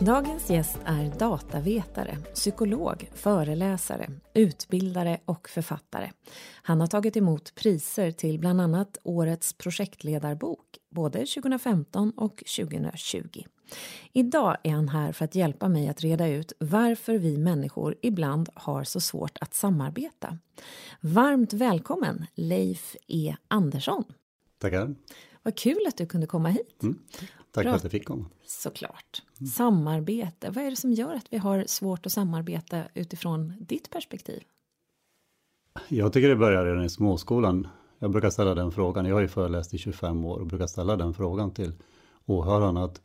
Dagens gäst är datavetare, psykolog, föreläsare, utbildare och författare. Han har tagit emot priser till bland annat Årets projektledarbok både 2015 och 2020. Idag är han här för att hjälpa mig att reda ut varför vi människor ibland har så svårt att samarbeta. Varmt välkommen Leif E Andersson. Tackar. Vad kul att du kunde komma hit. Mm. Tack för att jag fick komma. Såklart. Samarbete, vad är det som gör att vi har svårt att samarbeta utifrån ditt perspektiv? Jag tycker det börjar redan i småskolan. Jag brukar ställa den frågan, jag har ju föreläst i 25 år och brukar ställa den frågan till åhörarna. Att,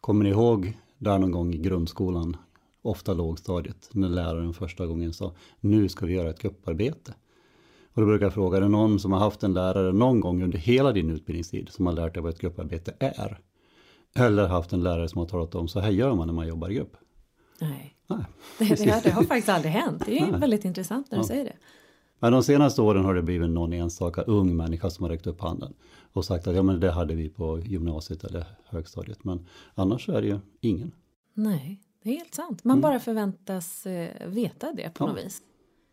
kommer ni ihåg där någon gång i grundskolan, ofta lågstadiet, när läraren första gången sa nu ska vi göra ett grupparbete. Och då brukar jag fråga, är det någon som har haft en lärare någon gång under hela din utbildningstid som har lärt dig vad ett grupparbete är? Eller haft en lärare som har talat om, så här gör man när man jobbar i grupp? Nej, Nej. Det, det, det, har faktiskt aldrig hänt. Det är Nej. väldigt intressant när du ja. säger det. Men de senaste åren har det blivit någon enstaka ung människa som har räckt upp handen och sagt att ja men det hade vi på gymnasiet eller högstadiet. Men annars är det ju ingen. Nej, det är helt sant. Man mm. bara förväntas eh, veta det på ja. något vis.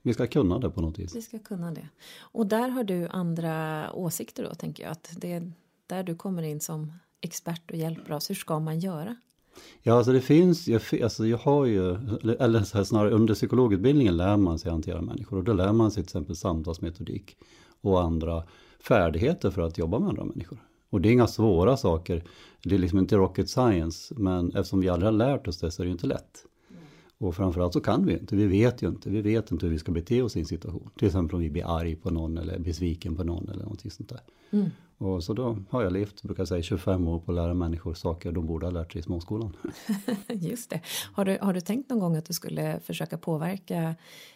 Vi ska kunna det på något vis. Vi ska kunna det. Och där har du andra åsikter då tänker jag att det är där du kommer in som expert och hjälper oss. Hur ska man göra? Ja, alltså det finns, jag, alltså jag har ju, eller så här, snarare under psykologutbildningen lär man sig hantera människor och då lär man sig till exempel samtalsmetodik och andra färdigheter för att jobba med andra människor. Och det är inga svåra saker, det är liksom inte rocket science, men eftersom vi aldrig har lärt oss det så är det ju inte lätt. Och framförallt så kan vi inte, vi vet ju inte, vi vet inte hur vi ska bete oss i en situation. Till exempel om vi blir arg på någon eller besviken på någon eller någonting sånt där. Mm. Och så då har jag levt, brukar jag säga, 25 år på att lära människor saker de borde ha lärt sig i småskolan. Just det. Har du, har du tänkt någon gång att du skulle försöka påverka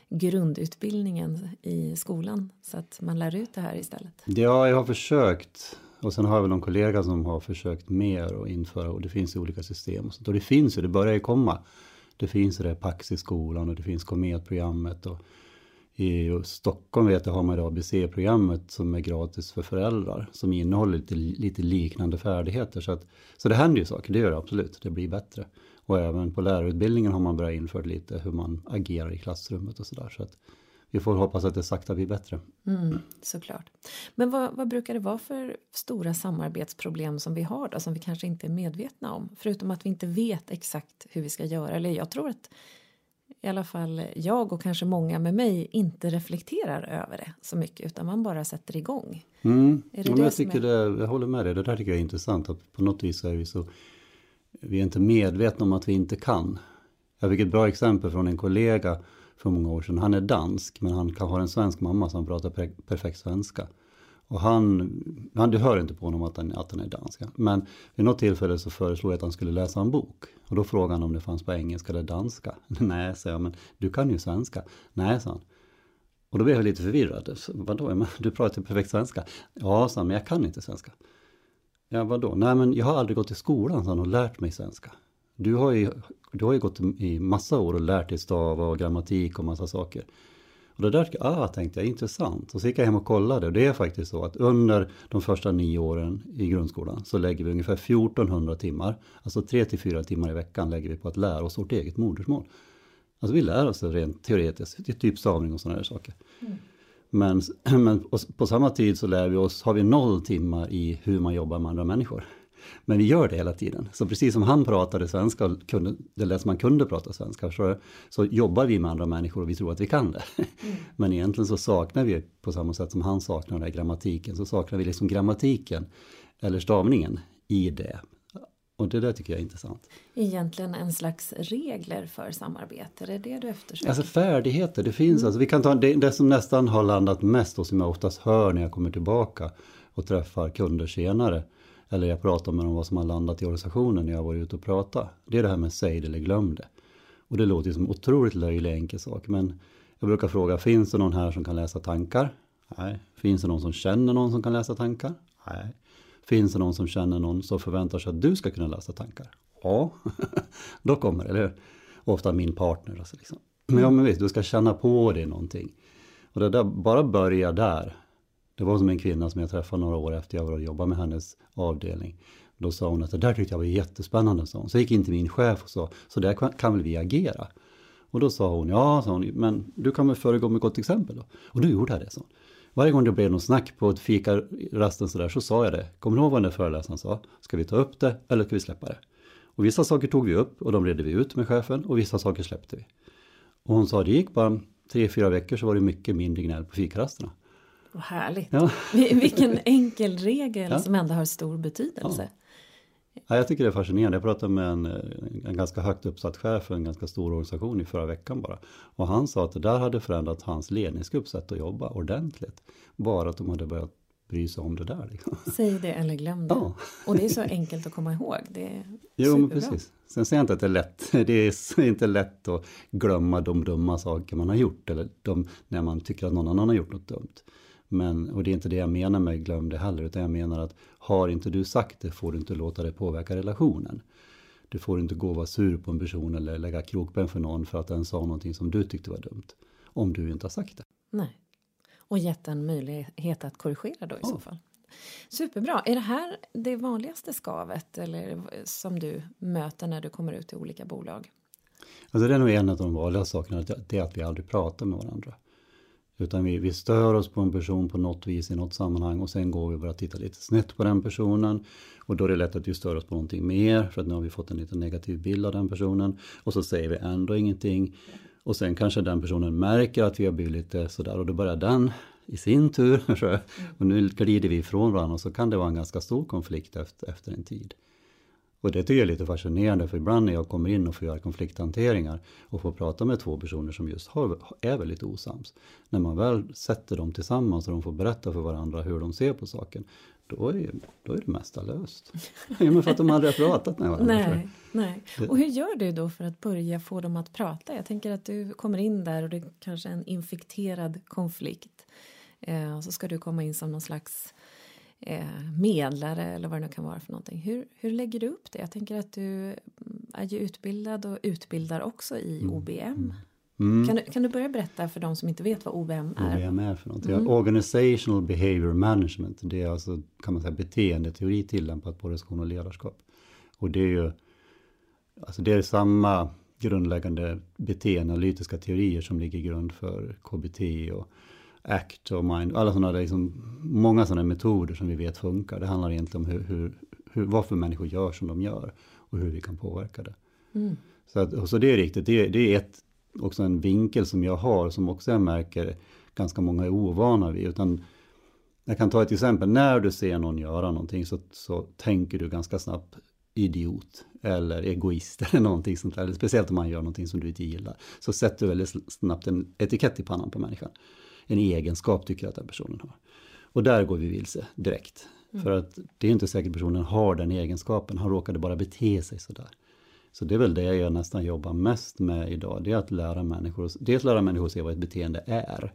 grundutbildningen i skolan så att man lär ut det här istället? Ja, jag har försökt. Och sen har jag väl någon kollega som har försökt mer att införa och det finns i olika system. Och, sånt. och det finns ju, det börjar ju komma. Det finns det Pax i skolan och det finns Kometprogrammet och i Stockholm vet jag har man det ABC-programmet som är gratis för föräldrar som innehåller lite, lite liknande färdigheter. Så, att, så det händer ju saker, det gör det absolut, det blir bättre. Och även på lärarutbildningen har man börjat införa lite hur man agerar i klassrummet och sådär. Så att vi får hoppas att det sakta blir bättre. Mm, såklart. Men vad, vad, brukar det vara för stora samarbetsproblem som vi har då, som vi kanske inte är medvetna om? Förutom att vi inte vet exakt hur vi ska göra. Eller jag tror att i alla fall jag och kanske många med mig inte reflekterar över det så mycket utan man bara sätter igång. Mm. Är det det jag, tycker är... det, jag håller med dig, det där tycker jag är intressant att på något vis är vi så vi är inte medvetna om att vi inte kan. Jag fick ett bra exempel från en kollega för många år sedan. Han är dansk men han kan ha en svensk mamma som pratar perfekt svenska. Och han, han, du hör inte på honom att han, att han är dansk. Men vid något tillfälle så föreslog jag att han skulle läsa en bok. Och då frågade han om det fanns på engelska eller danska. Nej, sa jag, men du kan ju svenska. Nej, sa han. Och då blev jag lite förvirrad. Vadå, du pratar ju perfekt svenska. Ja, sa han, men jag kan inte svenska. Ja, vadå? Nej, men jag har aldrig gått i skolan, sa han, och lärt mig svenska. Du har ju, du har ju gått i massa år och lärt dig stava och grammatik och massa saker. Och det där ah, tänkte jag, intressant. Och så gick jag hem och kollade och det är faktiskt så att under de första nio åren i grundskolan så lägger vi ungefär 1400 timmar, alltså 3 till 4 timmar i veckan lägger vi på att lära oss vårt eget modersmål. Alltså vi lär oss det rent teoretiskt, typ stavning och sådana där saker. Mm. Men, men på samma tid så lär vi oss, har vi noll timmar i hur man jobbar med andra människor. Men vi gör det hela tiden. Så precis som han pratade svenska, och kunde, det lät som han kunde prata svenska, så, så jobbar vi med andra människor och vi tror att vi kan det. Mm. Men egentligen så saknar vi, på samma sätt som han saknar den grammatiken, så saknar vi liksom grammatiken, eller stavningen, i det. Och det där tycker jag är intressant. Egentligen en slags regler för samarbete, är det det du eftersöker? Alltså färdigheter, det finns mm. alltså, vi kan ta det, det som nästan har landat mest och som jag oftast hör när jag kommer tillbaka och träffar kunder senare eller jag pratar med dem vad som har landat i organisationen när jag var ute och pratade. Det är det här med säg det eller glöm det. Och det låter ju som en otroligt löjlig enkel sak. Men jag brukar fråga, finns det någon här som kan läsa tankar? Nej. Finns det någon som känner någon som kan läsa tankar? Nej. Finns det någon som känner någon som förväntar sig att du ska kunna läsa tankar? Ja, då kommer det, eller hur? Ofta min partner. Alltså liksom. Men ja, men visst, du ska känna på dig någonting. Och det där, bara börja där. Det var som en kvinna som jag träffade några år efter jag var och jobbade med hennes avdelning. Då sa hon att det där tyckte jag var jättespännande. Så, så gick in till min chef och sa, så där kan, kan väl vi agera? Och då sa hon, ja, sa hon, men du kan väl föregå med gott exempel då? Och då gjorde jag det, sa hon. Varje gång det blev något snack på ett fikarasten så där så sa jag det. Kommer du ihåg vad den där föreläsaren sa? Ska vi ta upp det eller ska vi släppa det? Och vissa saker tog vi upp och de redde vi ut med chefen och vissa saker släppte vi. Och hon sa det gick bara tre, fyra veckor så var det mycket mindre gnäll på fikarasterna. Vad härligt. Ja. Vilken enkel regel ja. som ändå har stor betydelse. Ja. Ja, jag tycker det är fascinerande. Jag pratade med en, en ganska högt uppsatt chef för en ganska stor organisation i förra veckan bara. Och han sa att det där hade förändrat hans ledningsgrupps sätt att jobba ordentligt. Bara att de hade börjat bry sig om det där. Liksom. Säg det eller glöm det. Ja. Och det är så enkelt att komma ihåg. Det är jo, men precis. Sen säger jag inte att det är lätt. Det är inte lätt att glömma de dumma saker man har gjort. Eller de, när man tycker att någon annan har gjort något dumt. Men, och det är inte det jag menar med glöm det heller, utan jag menar att har inte du sagt det får du inte låta det påverka relationen. Du får inte gå och vara sur på en person eller lägga krokben för någon för att den sa någonting som du tyckte var dumt. Om du inte har sagt det. Nej. Och gett en möjlighet att korrigera då i ja. så fall. Superbra. Är det här det vanligaste skavet eller som du möter när du kommer ut till olika bolag? Alltså det är nog en av de vanliga sakerna, det är att vi aldrig pratar med varandra. Utan vi, vi stör oss på en person på något vis i något sammanhang och sen går vi bara titta lite snett på den personen. Och då är det lätt att vi stör oss på någonting mer för att nu har vi fått en lite negativ bild av den personen. Och så säger vi ändå ingenting. Och sen kanske den personen märker att vi har blivit lite sådär och då börjar den i sin tur. och nu glider vi ifrån varandra och så kan det vara en ganska stor konflikt efter, efter en tid. Och det tycker jag är lite fascinerande för ibland när jag kommer in och får göra konflikthanteringar och får prata med två personer som just har, är väldigt osams. När man väl sätter dem tillsammans och de får berätta för varandra hur de ser på saken, då är, då är det mesta löst. ja, men för att de aldrig har pratat med varandra. Nej, nej. Och hur gör du då för att börja få dem att prata? Jag tänker att du kommer in där och det är kanske en infekterad konflikt. Eh, och så ska du komma in som någon slags eh, medlare eller vad det nu kan vara för någonting. Hur, hur lägger du upp det? Jag tänker att du är ju utbildad och utbildar också i mm. OBM. Mm. Kan, du, kan du börja berätta för de som inte vet vad OBM är? OBM är för något? Mm. Organizational Behavior Management. Det är alltså kan man säga beteendeteori tillämpat på relation och ledarskap. Och det är ju alltså det är samma grundläggande beteendeanalytiska teorier som ligger grund för KBT och ACT och Mind, alla sådana liksom, många sådana metoder som vi vet funkar. Det handlar egentligen om hur, hur, hur, varför människor gör som de gör och hur vi kan påverka det. Mm. Så, att, så det är riktigt, det, det är ett, också en vinkel som jag har som också jag märker ganska många är ovana vid. Utan jag kan ta ett exempel, när du ser någon göra någonting så, så tänker du ganska snabbt idiot eller egoist eller någonting sånt där. Speciellt om man gör någonting som du inte gillar. Så sätter du väldigt snabbt en etikett i pannan på människan en egenskap tycker jag att den personen har. Och där går vi vilse direkt. Mm. För att det är inte säkert personen har den egenskapen, han råkade bara bete sig sådär. Så det är väl det jag nästan jobbar mest med idag, det är att lära människor, dels lära människor att se vad ett beteende är.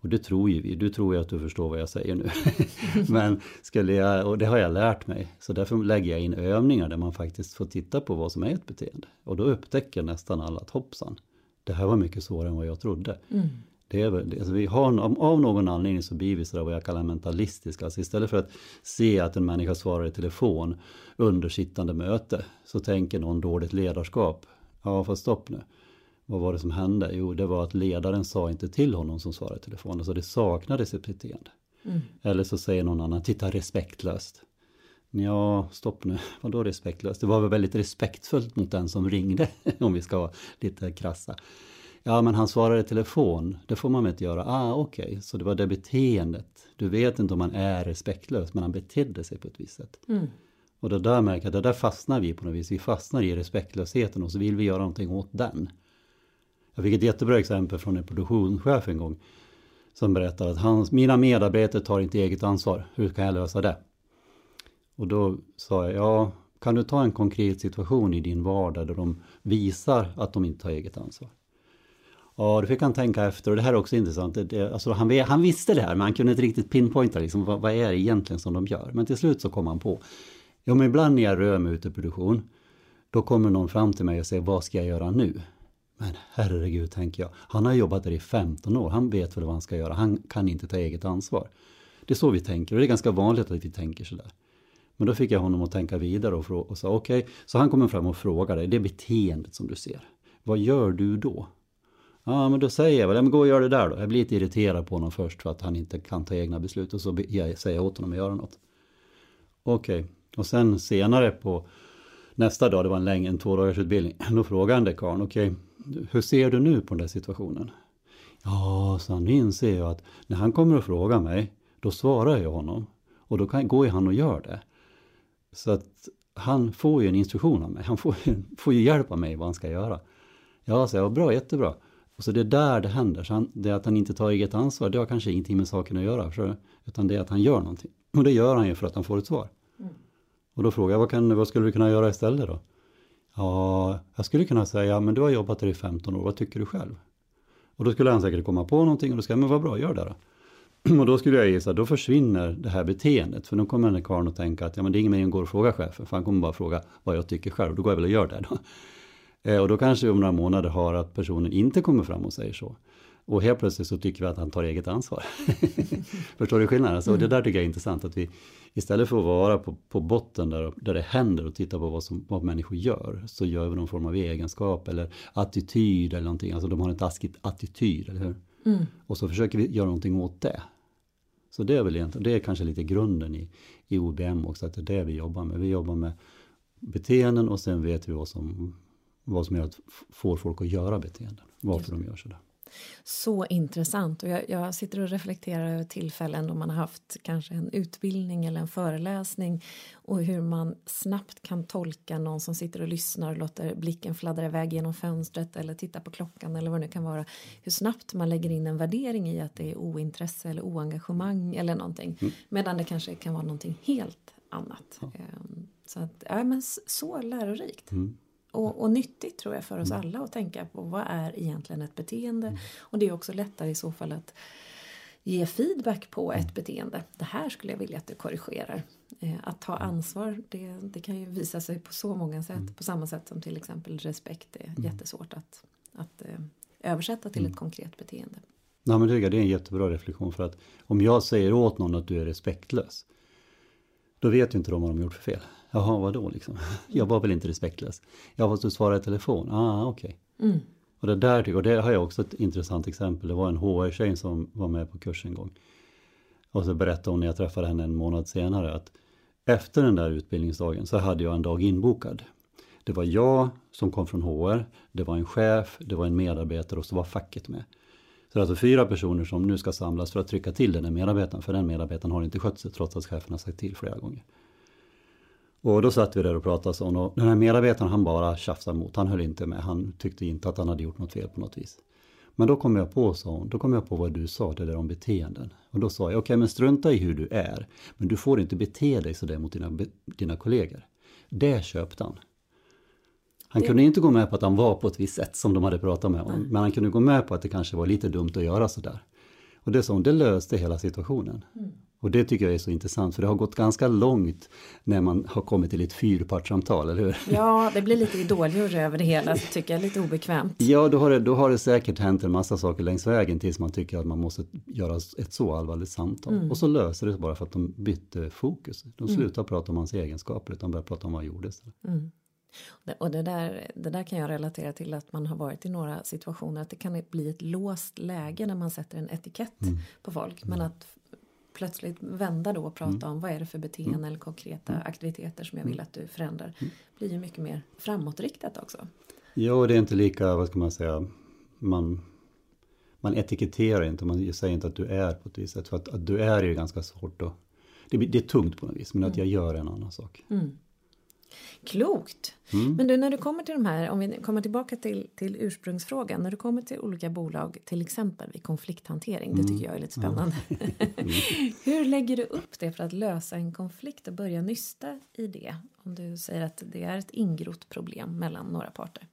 Och det tror ju vi, du tror ju att du förstår vad jag säger nu. Men skulle jag, och det har jag lärt mig, så därför lägger jag in övningar där man faktiskt får titta på vad som är ett beteende. Och då upptäcker nästan alla att hoppsan, det här var mycket svårare än vad jag trodde. Mm. Det är, alltså vi har, av någon anledning så blir vi sådär vad jag kallar mentalistiska. Alltså istället för att se att en människa svarar i telefon under sittande möte så tänker någon dåligt ledarskap. Ja, fast stopp nu. Vad var det som hände? Jo, det var att ledaren sa inte till honom som svarade i telefon. Alltså det saknades ett beteende. Mm. Eller så säger någon annan, titta respektlöst. Ja, stopp nu, vadå respektlöst? Det var väl väldigt respektfullt mot den som ringde, om vi ska vara lite krassa. Ja, men han svarade i telefon. Det får man väl inte göra? Ah, okej, okay. så det var det beteendet. Du vet inte om han är respektlös, men han betedde sig på ett visst sätt. Mm. Och det där märker jag, det där fastnar vi på något vis. Vi fastnar i respektlösheten och så vill vi göra någonting åt den. Jag fick ett jättebra exempel från en produktionschef en gång. Som berättade att hans, mina medarbetare tar inte eget ansvar. Hur kan jag lösa det? Och då sa jag, ja, kan du ta en konkret situation i din vardag där de visar att de inte tar eget ansvar? Ja, då fick han tänka efter och det här är också intressant. Det, alltså, han, han visste det här men han kunde inte riktigt pinpointa liksom, vad, vad är det egentligen som de gör. Men till slut så kom han på. Ja, men ibland när jag rör mig ute i produktion då kommer någon fram till mig och säger vad ska jag göra nu? Men herregud, tänker jag. Han har jobbat där i 15 år. Han vet väl vad han ska göra. Han kan inte ta eget ansvar. Det är så vi tänker och det är ganska vanligt att vi tänker sådär. Men då fick jag honom att tänka vidare och, och sa okej, okay. så han kommer fram och frågar dig, det beteendet som du ser. Vad gör du då? Ja, men då säger jag väl, men gå och gör det där då. Jag blir lite irriterad på honom först för att han inte kan ta egna beslut och så säger jag åt honom att göra något. Okej, okay. och sen senare på nästa dag, det var en längre, en tvådagarsutbildning, då frågade han det karln, okej, okay, hur ser du nu på den där situationen? Ja, så nu inser jag att när han kommer och frågar mig, då svarar jag honom. Och då kan, går ju han och gör det. Så att han får ju en instruktion av mig, han får, får ju hjälp av mig vad han ska göra. Ja, så jag, bra, jättebra. Och så det är där det händer. Så han, det att han inte tar eget ansvar, det har kanske ingenting med saken att göra. För, utan det är att han gör någonting. Och det gör han ju för att han får ett svar. Mm. Och då frågar jag, vad, kan, vad skulle du kunna göra istället då? Ja, jag skulle kunna säga, men du har jobbat där i 15 år, vad tycker du själv? Och då skulle han säkert komma på någonting och då ska jag, men vad bra, gör det då. Och då skulle jag gissa, då försvinner det här beteendet. För då kommer den här karln att tänka att ja, men det är ingen mening att gå och fråga chefen. För han kommer bara fråga vad jag tycker själv. Då går jag väl och gör det då. Eh, och då kanske vi om några månader har att personen inte kommer fram och säger så. Och helt plötsligt så tycker vi att han tar eget ansvar. Förstår du skillnaden? Alltså, mm. Det där tycker jag är intressant. Att vi istället för att vara på, på botten där, där det händer och titta på vad, som, vad människor gör. Så gör vi någon form av egenskap eller attityd eller någonting. Alltså de har en taskig attityd, eller hur? Mm. Och så försöker vi göra någonting åt det. Så det är väl egentligen, det är kanske lite grunden i, i OBM också, att det är det vi jobbar med. Vi jobbar med beteenden och sen vet vi vad som, vad som gör att får folk att göra beteenden. Varför de gör sådär. Så intressant. Och jag, jag, sitter och reflekterar över tillfällen då man har haft kanske en utbildning eller en föreläsning och hur man snabbt kan tolka någon som sitter och lyssnar och låter blicken fladdra iväg genom fönstret eller titta på klockan eller vad det nu kan vara. Hur snabbt man lägger in en värdering i att det är ointresse eller oengagemang eller någonting. Mm. Medan det kanske kan vara någonting helt annat. Ja. Ehm, så att, ja men så lärorikt. Mm. Och, och, nyttigt tror jag för oss mm. alla att tänka på vad är egentligen ett beteende. Mm. Och det är också lättare i så fall att ge feedback på ett mm. beteende. Det här skulle jag vilja att du korrigerar. Eh, att ta ansvar, det, det kan ju visa sig på så många sätt. På samma sätt som till exempel respekt är jättesvårt att, att eh, översätta till ett konkret beteende. Nej, men det är en jättebra reflektion för att om jag säger åt någon att du är respektlös då vet ju inte de vad de gjort för fel. Jaha, vadå liksom? Jag var väl inte respektlös? Ja, fast du svarade i telefon. Ah, okej. Okay. Mm. Och det där och det har jag också ett intressant exempel. Det var en HR-tjej som var med på kurs en gång. Och så berättade hon när jag träffade henne en månad senare att efter den där utbildningsdagen så hade jag en dag inbokad. Det var jag som kom från HR, det var en chef, det var en medarbetare och så var facket med. Så det är alltså fyra personer som nu ska samlas för att trycka till den här medarbetaren, för den medarbetaren har inte skött sig trots att chefen har sagt till flera gånger. Och då satt vi där och pratade så och den här medarbetaren han bara tjafsade emot, han höll inte med, han tyckte inte att han hade gjort något fel på något vis. Men då kom jag på, sa hon, då kom jag på vad du sa, det där om beteenden. Och då sa jag, okej okay, men strunta i hur du är, men du får inte bete dig sådär mot dina, dina kollegor. Det köpte han. Han det... kunde inte gå med på att han var på ett visst sätt som de hade pratat med honom. Men han kunde gå med på att det kanske var lite dumt att göra sådär. Och det som det löste hela situationen. Mm. Och det tycker jag är så intressant för det har gått ganska långt när man har kommit till ett fyrpartssamtal, eller hur? Ja, det blir lite idoljur över det hela, så tycker jag, lite obekvämt. Ja, då har, det, då har det säkert hänt en massa saker längs vägen tills man tycker att man måste göra ett så allvarligt samtal. Mm. Och så löser det sig bara för att de bytte fokus. De mm. slutar mm. prata om hans egenskaper utan börjar prata om vad han gjorde. Mm. Och det där, det där kan jag relatera till att man har varit i några situationer att det kan bli ett låst läge när man sätter en etikett mm. på folk. Men att plötsligt vända då och prata mm. om vad är det för beteenden mm. eller konkreta mm. aktiviteter som jag vill mm. att du förändrar. Mm. blir ju mycket mer framåtriktat också. Ja, det är inte lika, vad ska man säga, man, man etiketterar inte, man säger inte att du är på ett visst sätt. För att, att du är ju ganska svårt att, det, det är tungt på något vis, men att jag gör en annan sak. Klokt! Mm. Men du, när du kommer till de här, om vi kommer tillbaka till, till ursprungsfrågan, när du kommer till olika bolag, till exempel vid konflikthantering, mm. det tycker jag är lite spännande. Mm. Hur lägger du upp det för att lösa en konflikt och börja nysta i det? Om du säger att det är ett ingrott problem mellan några parter.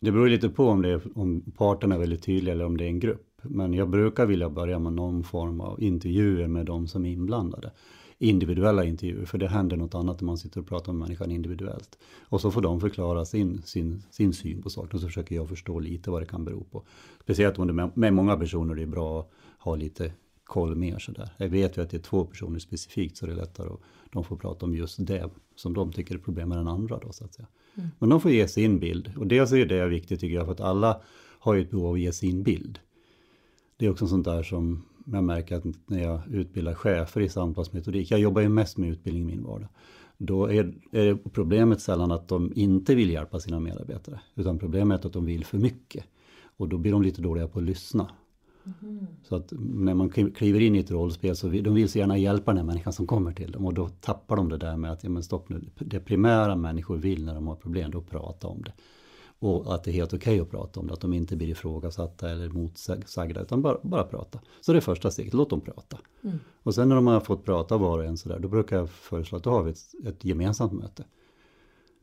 Det beror lite på om, det är, om parterna är väldigt tydliga eller om det är en grupp. Men jag brukar vilja börja med någon form av intervjuer med de som är inblandade. Individuella intervjuer, för det händer något annat när man sitter och pratar med människan individuellt. Och så får de förklara sin, sin, sin syn på saken och så försöker jag förstå lite vad det kan bero på. Speciellt om det med, med många personer det är bra att ha lite koll mer sådär. Jag vet ju att det är två personer specifikt så det är lättare att de får prata om just det som de tycker är problem med den andra då så att säga. Mm. Men de får ge sin bild och dels är det viktigt tycker jag för att alla har ju ett behov av att ge sin bild. Det är också sånt där som jag märker att när jag utbildar chefer i samtalsmetodik, jag jobbar ju mest med utbildning i min vardag. Då är, är problemet sällan att de inte vill hjälpa sina medarbetare, utan problemet är att de vill för mycket. Och då blir de lite dåliga på att lyssna. Mm. Så att när man kliver in i ett rollspel så vill de vill så gärna hjälpa den här människan som kommer till dem och då tappar de det där med att, ja men stopp nu, det primära människor vill när de har problem, då prata om det. Och att det är helt okej okay att prata om det, att de inte blir ifrågasatta eller motsagda, utan bara, bara prata. Så det är första steget, låt dem prata. Mm. Och sen när de har fått prata var och en sådär, då brukar jag föreslå att då har vi ett, ett gemensamt möte.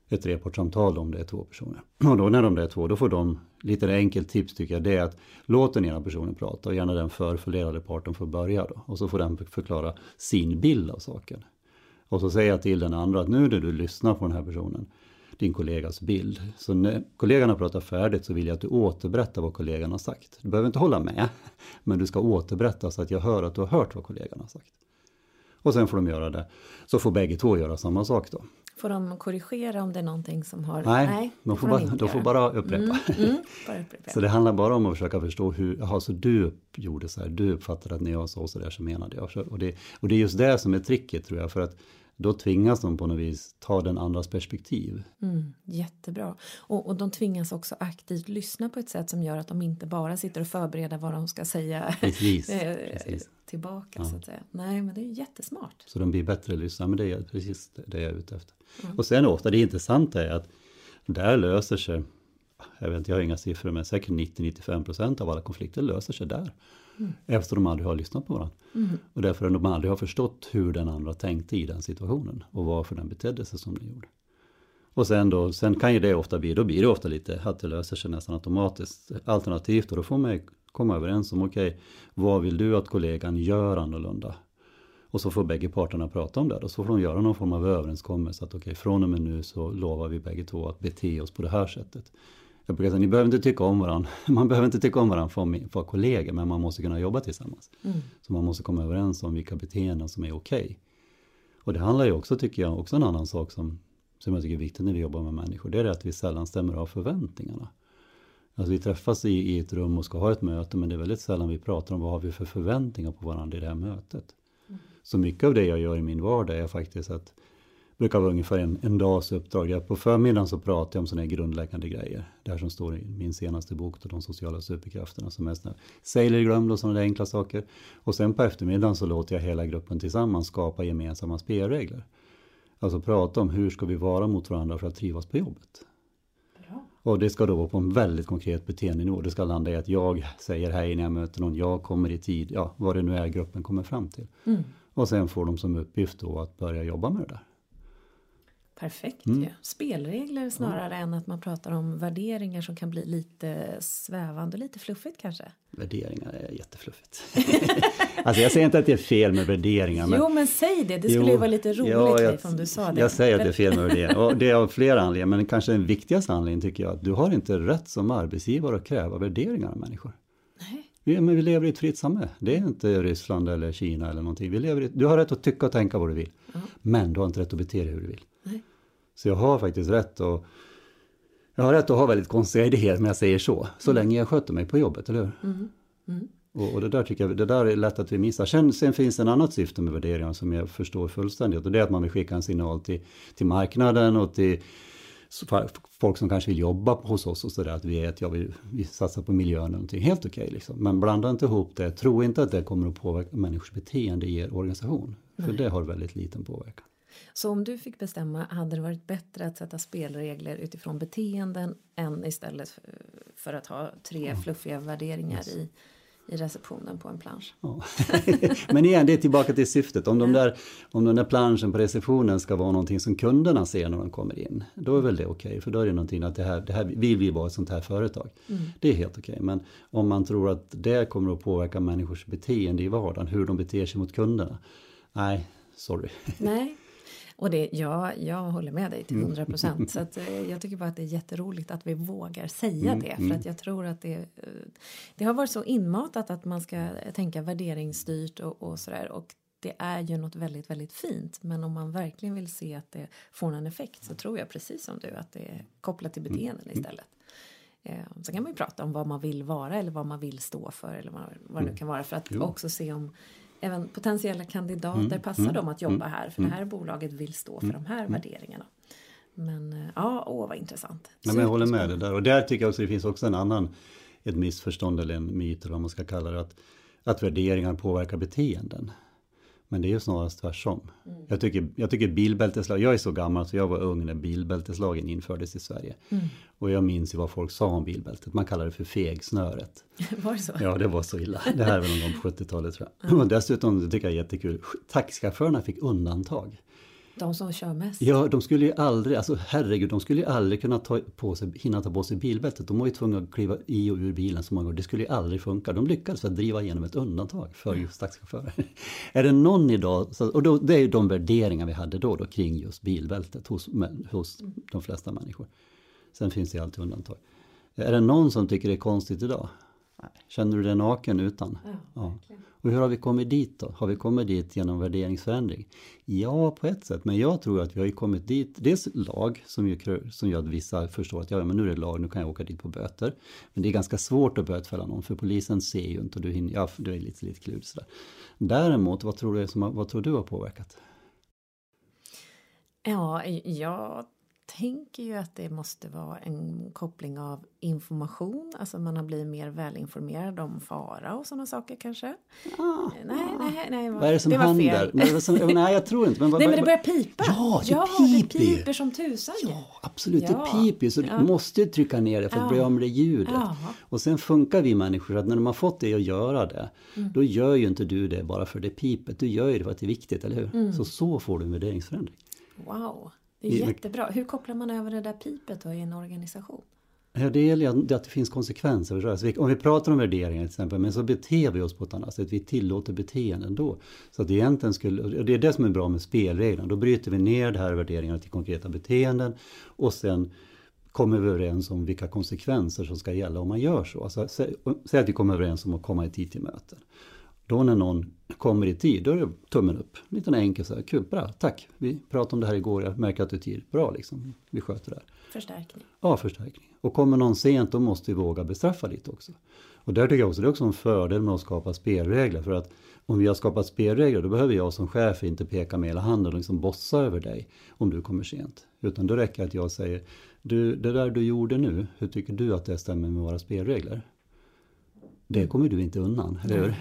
Ett trepartssamtal om det är två personer. Och då när de är två, då får de, lite enkelt tips tycker jag, det är att låt den ena personen prata och gärna den förfördelade parten får börja då. Och så får den förklara sin bild av saken. Och så säger jag till den andra att nu när du lyssnar på den här personen, din kollegas bild. Så när kollegan har pratat färdigt så vill jag att du återberättar vad kollegan har sagt. Du behöver inte hålla med, men du ska återberätta så att jag hör att du har hört vad kollegan har sagt. Och sen får de göra det. Så får bägge två göra samma sak då. Får de korrigera om det är någonting som har... Nej, Nej de, får, bara, de får bara upprepa. Mm, mm, bara upprepa. så det handlar bara om att försöka förstå hur, jaha, så du gjorde så här, du uppfattade att när jag sa så där så menade jag. Och det, och det är just det som är tricket tror jag, för att då tvingas de på något vis ta den andras perspektiv. Mm, jättebra. Och, och de tvingas också aktivt lyssna på ett sätt som gör att de inte bara sitter och förbereder vad de ska säga precis, precis. tillbaka. Ja. Så att säga. Nej, men det är jättesmart. Så de blir bättre lyssnare, men det är precis det jag är ute efter. Mm. Och sen ofta det intressanta är att där löser sig, jag vet inte, jag har inga siffror, men säkert 90-95% av alla konflikter löser sig där. Mm. Eftersom de aldrig har lyssnat på varandra. Mm. Och därför de aldrig har förstått hur den andra tänkte i den situationen. Och varför den betedde sig som den gjorde. Och sen då, sen kan ju det ofta bli, då blir det ofta lite att det löser sig nästan automatiskt. Alternativt och då får man komma överens om, okej, okay, vad vill du att kollegan gör annorlunda? Och så får bägge parterna prata om det. Och så får de göra någon form av överenskommelse att okej, okay, från och med nu så lovar vi bägge två att bete oss på det här sättet. Jag brukar säga, ni behöver inte tycka om varandra. Man behöver inte tycka om varandra för att vara kollegor, men man måste kunna jobba tillsammans. Mm. Så man måste komma överens om vilka beteenden som är okej. Okay. Och det handlar ju också, tycker jag, också en annan sak som, som jag tycker är viktigt när vi jobbar med människor. Det är att vi sällan stämmer av förväntningarna. Alltså vi träffas i, i ett rum och ska ha ett möte, men det är väldigt sällan vi pratar om vad har vi för förväntningar på varandra i det här mötet. Mm. Så mycket av det jag gör i min vardag är faktiskt att brukar vara ungefär en, en dags uppdrag. På förmiddagen så pratar jag om sådana här grundläggande grejer. Det här som står i min senaste bok, De sociala superkrafterna, som är sådana säg eller glöm och sådana där enkla saker. Och sen på eftermiddagen så låter jag hela gruppen tillsammans skapa gemensamma spelregler. Alltså prata om hur ska vi vara mot varandra för att trivas på jobbet. Bra. Och det ska då vara på en väldigt konkret beteendenivå. Det ska landa i att jag säger hej när jag möter någon, jag kommer i tid, ja vad det nu är gruppen kommer fram till. Mm. Och sen får de som uppgift då att börja jobba med det där. Perfekt mm. ja. Spelregler snarare mm. än att man pratar om värderingar som kan bli lite svävande, lite fluffigt kanske. Värderingar är jättefluffigt. alltså jag säger inte att det är fel med värderingar. Men... Jo men säg det, det skulle jo, ju vara lite roligt ja, jag, om du sa det. Jag säger att det är fel med värderingar och det är av flera anledningar. Men kanske den viktigaste anledningen tycker jag att du har inte rätt som arbetsgivare att kräva värderingar av människor. Nej. Vi, men vi lever i ett fritt samhälle. Det är inte Ryssland eller Kina eller någonting. Vi lever i, du har rätt att tycka och tänka vad du vill. Mm. Men du har inte rätt att bete dig hur du vill. Nej. Så jag har faktiskt rätt att jag har rätt att ha väldigt konstiga idéer om jag säger så. Så mm. länge jag sköter mig på jobbet, eller hur? Mm. Mm. Och, och, det där tycker jag, det där är lätt att vi missar. Sen, sen finns det en annat syfte med värderingar som jag förstår fullständigt. Och det är att man vill skicka en signal till, till marknaden och till folk som kanske vill jobba hos oss och sådär. Att vi är att jag vill, vi satsar på miljön eller någonting. Helt okej okay, liksom. Men blanda inte ihop det. Tro inte att det kommer att påverka människors beteende i er organisation. För Nej. det har väldigt liten påverkan. Så om du fick bestämma, hade det varit bättre att sätta spelregler utifrån beteenden än istället för att ha tre fluffiga värderingar yes. i, i receptionen på en plansch. Ja. Men igen, det är tillbaka till syftet. Om, de där, om den där planschen på receptionen ska vara någonting som kunderna ser när de kommer in, då är väl det okej. Okay, för då är det någonting att det här, det här vill vi vara ett sånt här företag. Mm. Det är helt okej. Okay. Men om man tror att det kommer att påverka människors beteende i vardagen, hur de beter sig mot kunderna. Nej, sorry. Nej, och det, ja, jag håller med dig till 100 procent. Mm. Så att, eh, jag tycker bara att det är jätteroligt att vi vågar säga mm, det. För mm. att jag tror att det, eh, det har varit så inmatat att man ska tänka värderingsstyrt och, och sådär. Och det är ju något väldigt, väldigt fint. Men om man verkligen vill se att det får en effekt så tror jag precis som du att det är kopplat till beteenden istället. Eh, så kan man ju prata om vad man vill vara eller vad man vill stå för eller vad, vad det nu kan vara för att jo. också se om även potentiella kandidater mm, passar mm, dem att jobba mm, här för det mm. här bolaget vill stå för de här värderingarna. Men eh, ja, åh vad intressant. Ja, men jag håller med dig där och där tycker jag också det finns också en annan ett missförstånd eller en myt eller vad man ska kalla det att, att värderingar påverkar beteenden. Men det är ju snarast tvärtom. Mm. Jag, tycker, jag tycker bilbälteslag, jag är så gammal så jag var ung när bilbälteslagen infördes i Sverige. Mm. Och jag minns ju vad folk sa om bilbältet, man kallade det för fegsnöret. var det så? Ja, det var så illa. Det här är väl någon gång på 70-talet tror jag. Mm. Och dessutom, det tycker jag är jättekul, taxichaufförerna fick undantag. De som kör mest? Ja, de skulle ju aldrig, alltså herregud, de skulle ju aldrig kunna ta på sig, hinna ta på sig bilbältet. De var ju tvungna att kliva i och ur bilen så många gånger. Det skulle ju aldrig funka. De lyckades att driva igenom ett undantag för just taxichaufförer. är det någon idag, och då, det är ju de värderingar vi hade då, då kring just bilbältet hos, hos de flesta människor. Sen finns det ju alltid undantag. Är det någon som tycker det är konstigt idag? Känner du dig naken utan? Ja, ja. Och hur har vi kommit dit då? Har vi kommit dit genom värderingsförändring? Ja, på ett sätt, men jag tror att vi har kommit dit. Dels lag som gör, som gör att vissa förstår att ja, men nu är det lag, nu kan jag åka dit på böter. Men det är ganska svårt att bötfälla någon för polisen ser ju inte och du hinner, ja, det är lite, lite klurigt sådär. Däremot, vad tror, du som, vad tror du har påverkat? Ja, jag tänker ju att det måste vara en koppling av information, alltså man har blivit mer välinformerad om fara och sådana saker kanske. Ah, nej, nej, nej, vad är det som det händer? Nej, som, nej, jag tror inte. Men, nej, men det börjar pipa. Ja, det, ja, piper. det piper som tusan. Ja, absolut, ja. det piper så ja. du måste trycka ner det för att ja. bli av med det ljudet. Ja. Och sen funkar vi människor att när de har fått dig att göra det, mm. då gör ju inte du det bara för det pipet, du gör ju det för att det är viktigt, eller hur? Mm. Så så får du en värderingsförändring. Wow. Det är jättebra. Hur kopplar man över det där pipet då i en organisation? Ja, det gäller att det finns konsekvenser. Om vi pratar om värderingar till exempel, men så beter vi oss på ett annat sätt. Vi tillåter beteenden då. Så att egentligen skulle, det är det som är bra med spelreglerna. Då bryter vi ner det här värderingarna till konkreta beteenden och sen kommer vi överens om vilka konsekvenser som ska gälla om man gör så. Alltså, säg att vi kommer överens om att komma i tid till möten. Då när någon kommer i tid, då är det tummen upp. Lite enkel så här, kul, bra, tack. Vi pratade om det här igår, jag märker att du är tid. Bra liksom, vi sköter det här. Förstärkning. Ja, förstärkning. Och kommer någon sent, då måste vi våga bestraffa lite också. Och där tycker jag också, det är också en fördel med att skapa spelregler. För att om vi har skapat spelregler, då behöver jag som chef inte peka med hela handen och liksom bossa över dig om du kommer sent. Utan då räcker det att jag säger, du, det där du gjorde nu, hur tycker du att det stämmer med våra spelregler? Det kommer du inte undan, eller hur?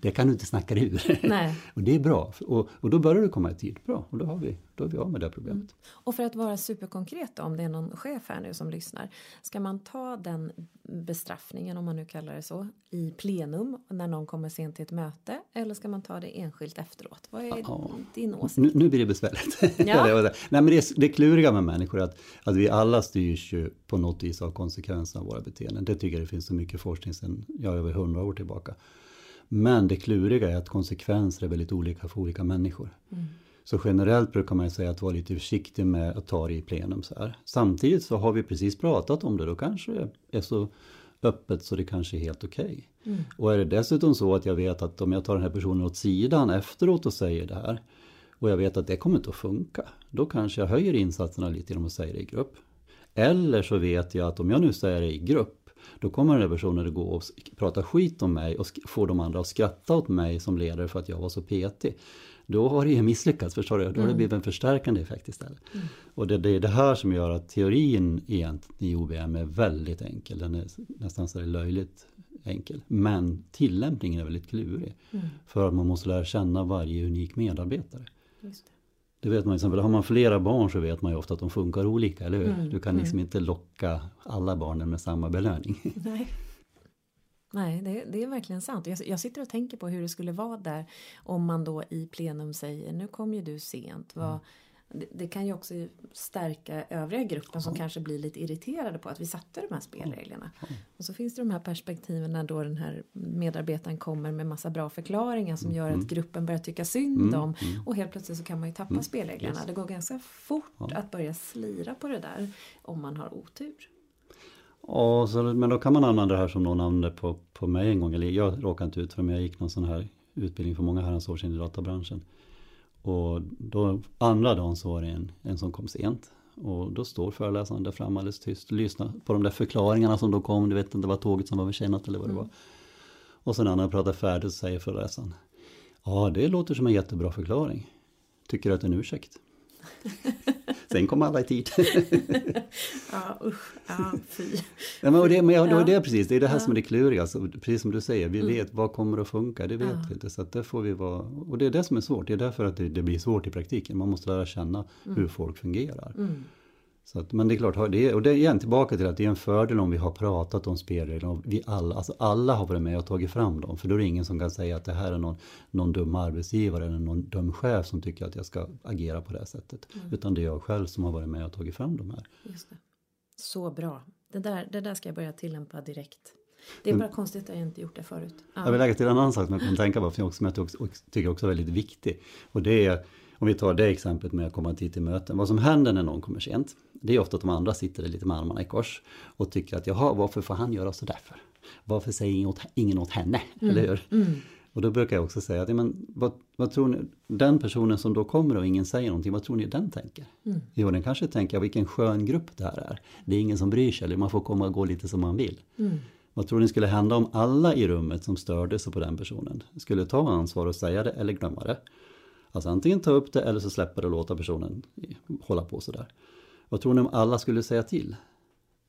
Det kan du inte snacka dig ur. Och det är bra. Och, och då börjar du komma i tid. Bra, och då har vi, då är vi av med det problemet. Mm. Och för att vara superkonkret om det är någon chef här nu som lyssnar. Ska man ta den bestraffningen, om man nu kallar det så, i plenum när någon kommer sent till ett möte? Eller ska man ta det enskilt efteråt? Vad är ja. din åsikt? Nu, nu blir det besvärligt. Ja. Nej, men det, är, det kluriga med människor är att, att vi alla styrs ju på något vis av konsekvenserna av våra beteenden. Det tycker jag det finns så mycket forskning sedan ja, över hundra år tillbaka. Men det kluriga är att konsekvenser är väldigt olika för olika människor. Mm. Så generellt brukar man säga att vara lite försiktig med att ta det i plenum så här. Samtidigt så har vi precis pratat om det, då kanske det är så öppet så det kanske är helt okej. Okay. Mm. Och är det dessutom så att jag vet att om jag tar den här personen åt sidan efteråt och säger det här och jag vet att det kommer inte att funka, då kanske jag höjer insatserna lite genom att säga det i grupp. Eller så vet jag att om jag nu säger det i grupp, då kommer den här personen att gå och prata skit om mig och få de andra att skratta åt mig som ledare för att jag var så petig då har det ju misslyckats, förstår du? Då har det mm. blivit en förstärkande effekt istället. Mm. Och det, det, är det här som gör att teorin i OBM är väldigt enkel. Den är nästan så löjligt enkel. Men tillämpningen är väldigt klurig. Mm. För att man måste lära känna varje unik medarbetare. Det. vet man exempel, har man flera barn så vet man ju ofta att de funkar olika, eller hur? Mm. Du kan liksom mm. inte locka alla barnen med samma belöning. Nej. Nej, det, det, är verkligen sant. Jag, jag, sitter och tänker på hur det skulle vara där om man då i plenum säger nu kom ju du sent. Vad, mm det, det, kan ju också stärka övriga gruppen som kanske blir lite irriterade på att vi satte de här spelreglerna. Och så finns det de här perspektiven när då den här medarbetaren kommer med massa bra förklaringar som gör att mm. gruppen börjar tycka synd mm. om mm. och helt plötsligt så kan man ju tappa spelreglerna. Det går ganska fort att börja slira på det där om man har otur. Ja, så, men då kan man använda det här som någon använde på, på mig en gång. Eller jag råkade inte ut för men jag gick någon sån här utbildning för många herrans år sedan i databranschen. Och då, andra dagen så var det en, en som kom sent. Och då står föreläsaren där framme alldeles tyst och lyssnar på de där förklaringarna som då kom. Du vet inte, det var tåget som var försenat eller vad det mm. var. Och sen när han pratar färdigt så säger föreläsaren. Ja, det låter som en jättebra förklaring. Tycker du att det är en ursäkt? Sen kom alla i tid. ja usch, ja fy. Ja, men det, men ja, det, det precis, det är det här ja. som är det kluriga. Alltså, precis som du säger, vi mm. vet vad kommer att funka, det vet ja. vi inte. Så att får vi vara, och det är det som är svårt, det är därför att det, det blir svårt i praktiken. Man måste lära känna mm. hur folk fungerar. Mm. Så att, men det är klart, det och det är igen tillbaka till att det är en fördel om vi har pratat om spelreglerna och vi alla, alltså alla har varit med och tagit fram dem. För då är det ingen som kan säga att det här är någon, någon dum arbetsgivare eller någon dum chef som tycker att jag ska agera på det här sättet. Mm. Utan det är jag själv som har varit med och tagit fram de här. Just det. Så bra. Det där, det där ska jag börja tillämpa direkt. Det är bara konstigt att jag inte gjort det förut. Ja. Jag vill lägga till en annan sak som jag kan tänka på, som jag också, tycker också är väldigt viktig. Och det är om vi tar det exemplet med att komma tid till möten. Vad som händer när någon kommer sent, det är ofta att de andra sitter lite med armarna i kors och tycker att jaha, varför får han göra så därför? Varför säger ingen åt, ingen åt henne? Mm. Eller hur? Mm. Och då brukar jag också säga att, men, vad, vad, tror ni, den personen som då kommer och ingen säger någonting, vad tror ni den tänker? Mm. Jo, den kanske tänker, vilken skön grupp det här är. Det är ingen som bryr sig, eller man får komma och gå lite som man vill. Mm. Vad tror ni skulle hända om alla i rummet som störde sig på den personen skulle ta ansvar och säga det eller glömma det? Alltså antingen ta upp det eller så släppa det och låta personen hålla på sådär. Vad tror ni om alla skulle säga till?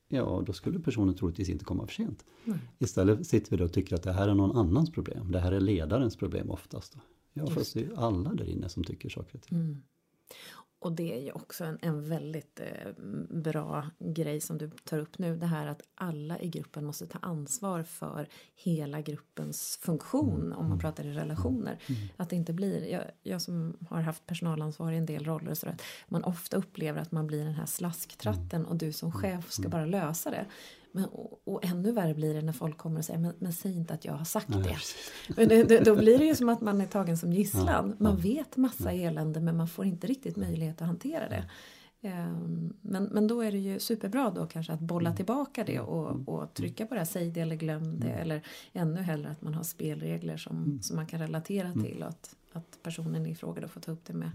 Ja, då skulle personen troligtvis inte komma för sent. Nej. Istället sitter vi då och tycker att det här är någon annans problem. Det här är ledarens problem oftast. Då. Ja, Just. fast det är alla där inne som tycker saker och ting. Mm. Och det är ju också en, en väldigt eh, bra grej som du tar upp nu. Det här att alla i gruppen måste ta ansvar för hela gruppens funktion mm. om man mm. pratar i relationer. Mm. Att det inte blir, jag, jag, som har haft personalansvar i en del roller så att man ofta upplever att man blir den här slasktratten och du som chef ska bara lösa det. Men, och, och, ännu värre blir det när folk kommer och säger men, men säg inte att jag har sagt Nej, det. Men det. Då blir det ju som att man är tagen som gisslan. Man vet massa elände men man får inte riktigt möjlighet att hantera det. Ehm, men, men då är det ju superbra då kanske att bolla mm. tillbaka det och, mm. och trycka på det här, säg det eller glöm det. Mm. Eller ännu hellre att man har spelregler som, som man kan relatera till och att, att personen i fråga då får ta upp det med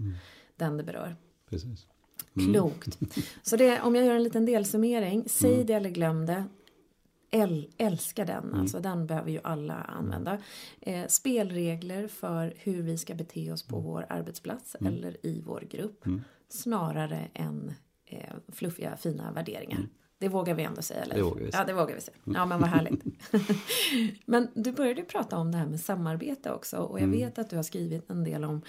den det berör. Precis. Mm. Klokt. Så det, om jag gör en liten delsummering. Säg mm. det eller glöm det. Äl, älska den, mm. alltså den behöver ju alla använda. Eh, spelregler för hur vi ska bete oss på mm. vår arbetsplats mm. eller i vår grupp. Mm. Snarare än eh, fluffiga fina värderingar. Det vågar vi ändå säga, eller? Det vågar vi säga. Ja, det vågar vi säga. Ja, men vad härligt. men du började prata om det här med samarbete också och jag vet att du har skrivit en del om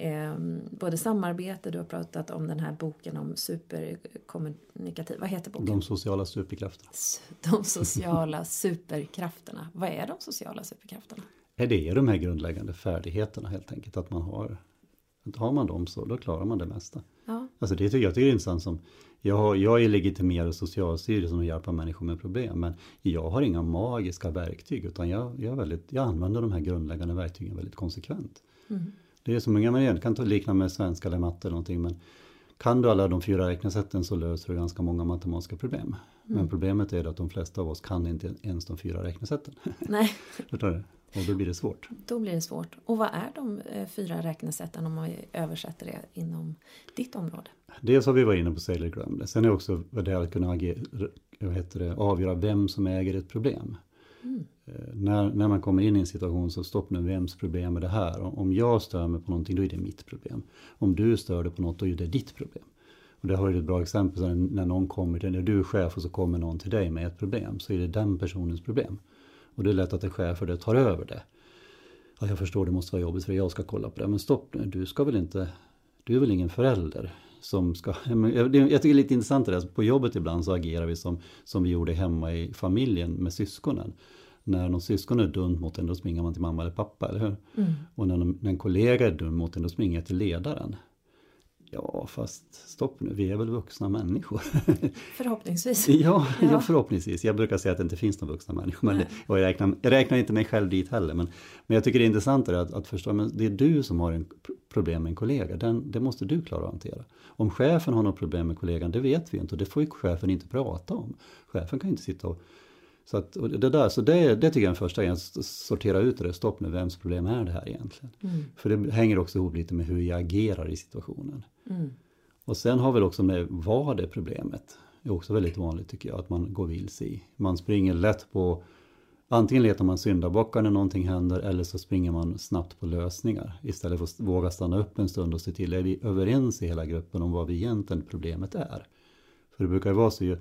eh, både samarbete, du har pratat om den här boken om superkommunikativ, vad heter boken? De sociala superkrafterna. De sociala superkrafterna. Vad är de sociala superkrafterna? Det är de här grundläggande färdigheterna helt enkelt, att man har har man dem så då klarar man det mesta. Ja. Alltså det tycker jag tycker det är intressant som jag, har, jag är legitimerad Socialstyrelsen och hjälper människor med problem men jag har inga magiska verktyg utan jag, jag, väldigt, jag använder de här grundläggande verktygen väldigt konsekvent. Mm. Det är som många man kan ta likna med svenska eller matte eller någonting men kan du alla de fyra räknesätten så löser du ganska många matematiska problem. Mm. Men problemet är att de flesta av oss kan inte ens de fyra räknesätten. Nej. Och då blir det svårt. Då blir det svårt. Och vad är de eh, fyra räknesätten om man översätter det inom ditt område? Dels har vi varit inne på Sailor glömde. Sen är också det att kunna agera, heter det, avgöra vem som äger ett problem. Mm. Eh, när, när man kommer in i en situation så stopp nu, vems problem är det här? Om jag stör mig på någonting då är det mitt problem. Om du stör dig på något då är det ditt problem. Och det har ju ett bra exempel när någon kommer till när du är chef och så kommer någon till dig med ett problem så är det den personens problem. Och det är lätt att en chef för det tar över det. Ja, jag förstår det måste vara jobbigt för jag ska kolla på det. Men stopp nu, du ska väl inte, du är väl ingen förälder som ska, jag tycker det är lite intressant det där, på jobbet ibland så agerar vi som, som vi gjorde hemma i familjen med syskonen. När någon syskon är dum mot en då springer man till mamma eller pappa, eller hur? Mm. Och när, när en kollega är dum mot en då springer jag till ledaren. Ja, fast stopp nu, vi är väl vuxna människor. Förhoppningsvis. ja, ja. förhoppningsvis. Jag brukar säga att det inte finns några vuxna människor. Men det, och jag räknar, jag räknar inte mig själv dit heller. Men, men jag tycker det är intressant att, att förstå, men det är du som har en problem med en kollega. Den, det måste du klara att hantera. Om chefen har något problem med kollegan, det vet vi inte. Och det får ju chefen inte prata om. Chefen kan inte sitta och så, att, det, där, så det, det tycker jag är en första grej, att sortera ut det, stopp nu, vems problem är det här egentligen? Mm. För det hänger också ihop lite med hur jag agerar i situationen. Mm. Och sen har vi också med vad är problemet? Det är också väldigt vanligt tycker jag, att man går vilse i. Man springer lätt på, antingen letar man syndabockar när någonting händer eller så springer man snabbt på lösningar. Istället för att våga stanna upp en stund och se till, är vi överens i hela gruppen om vad vi egentligen problemet är? För det brukar ju vara så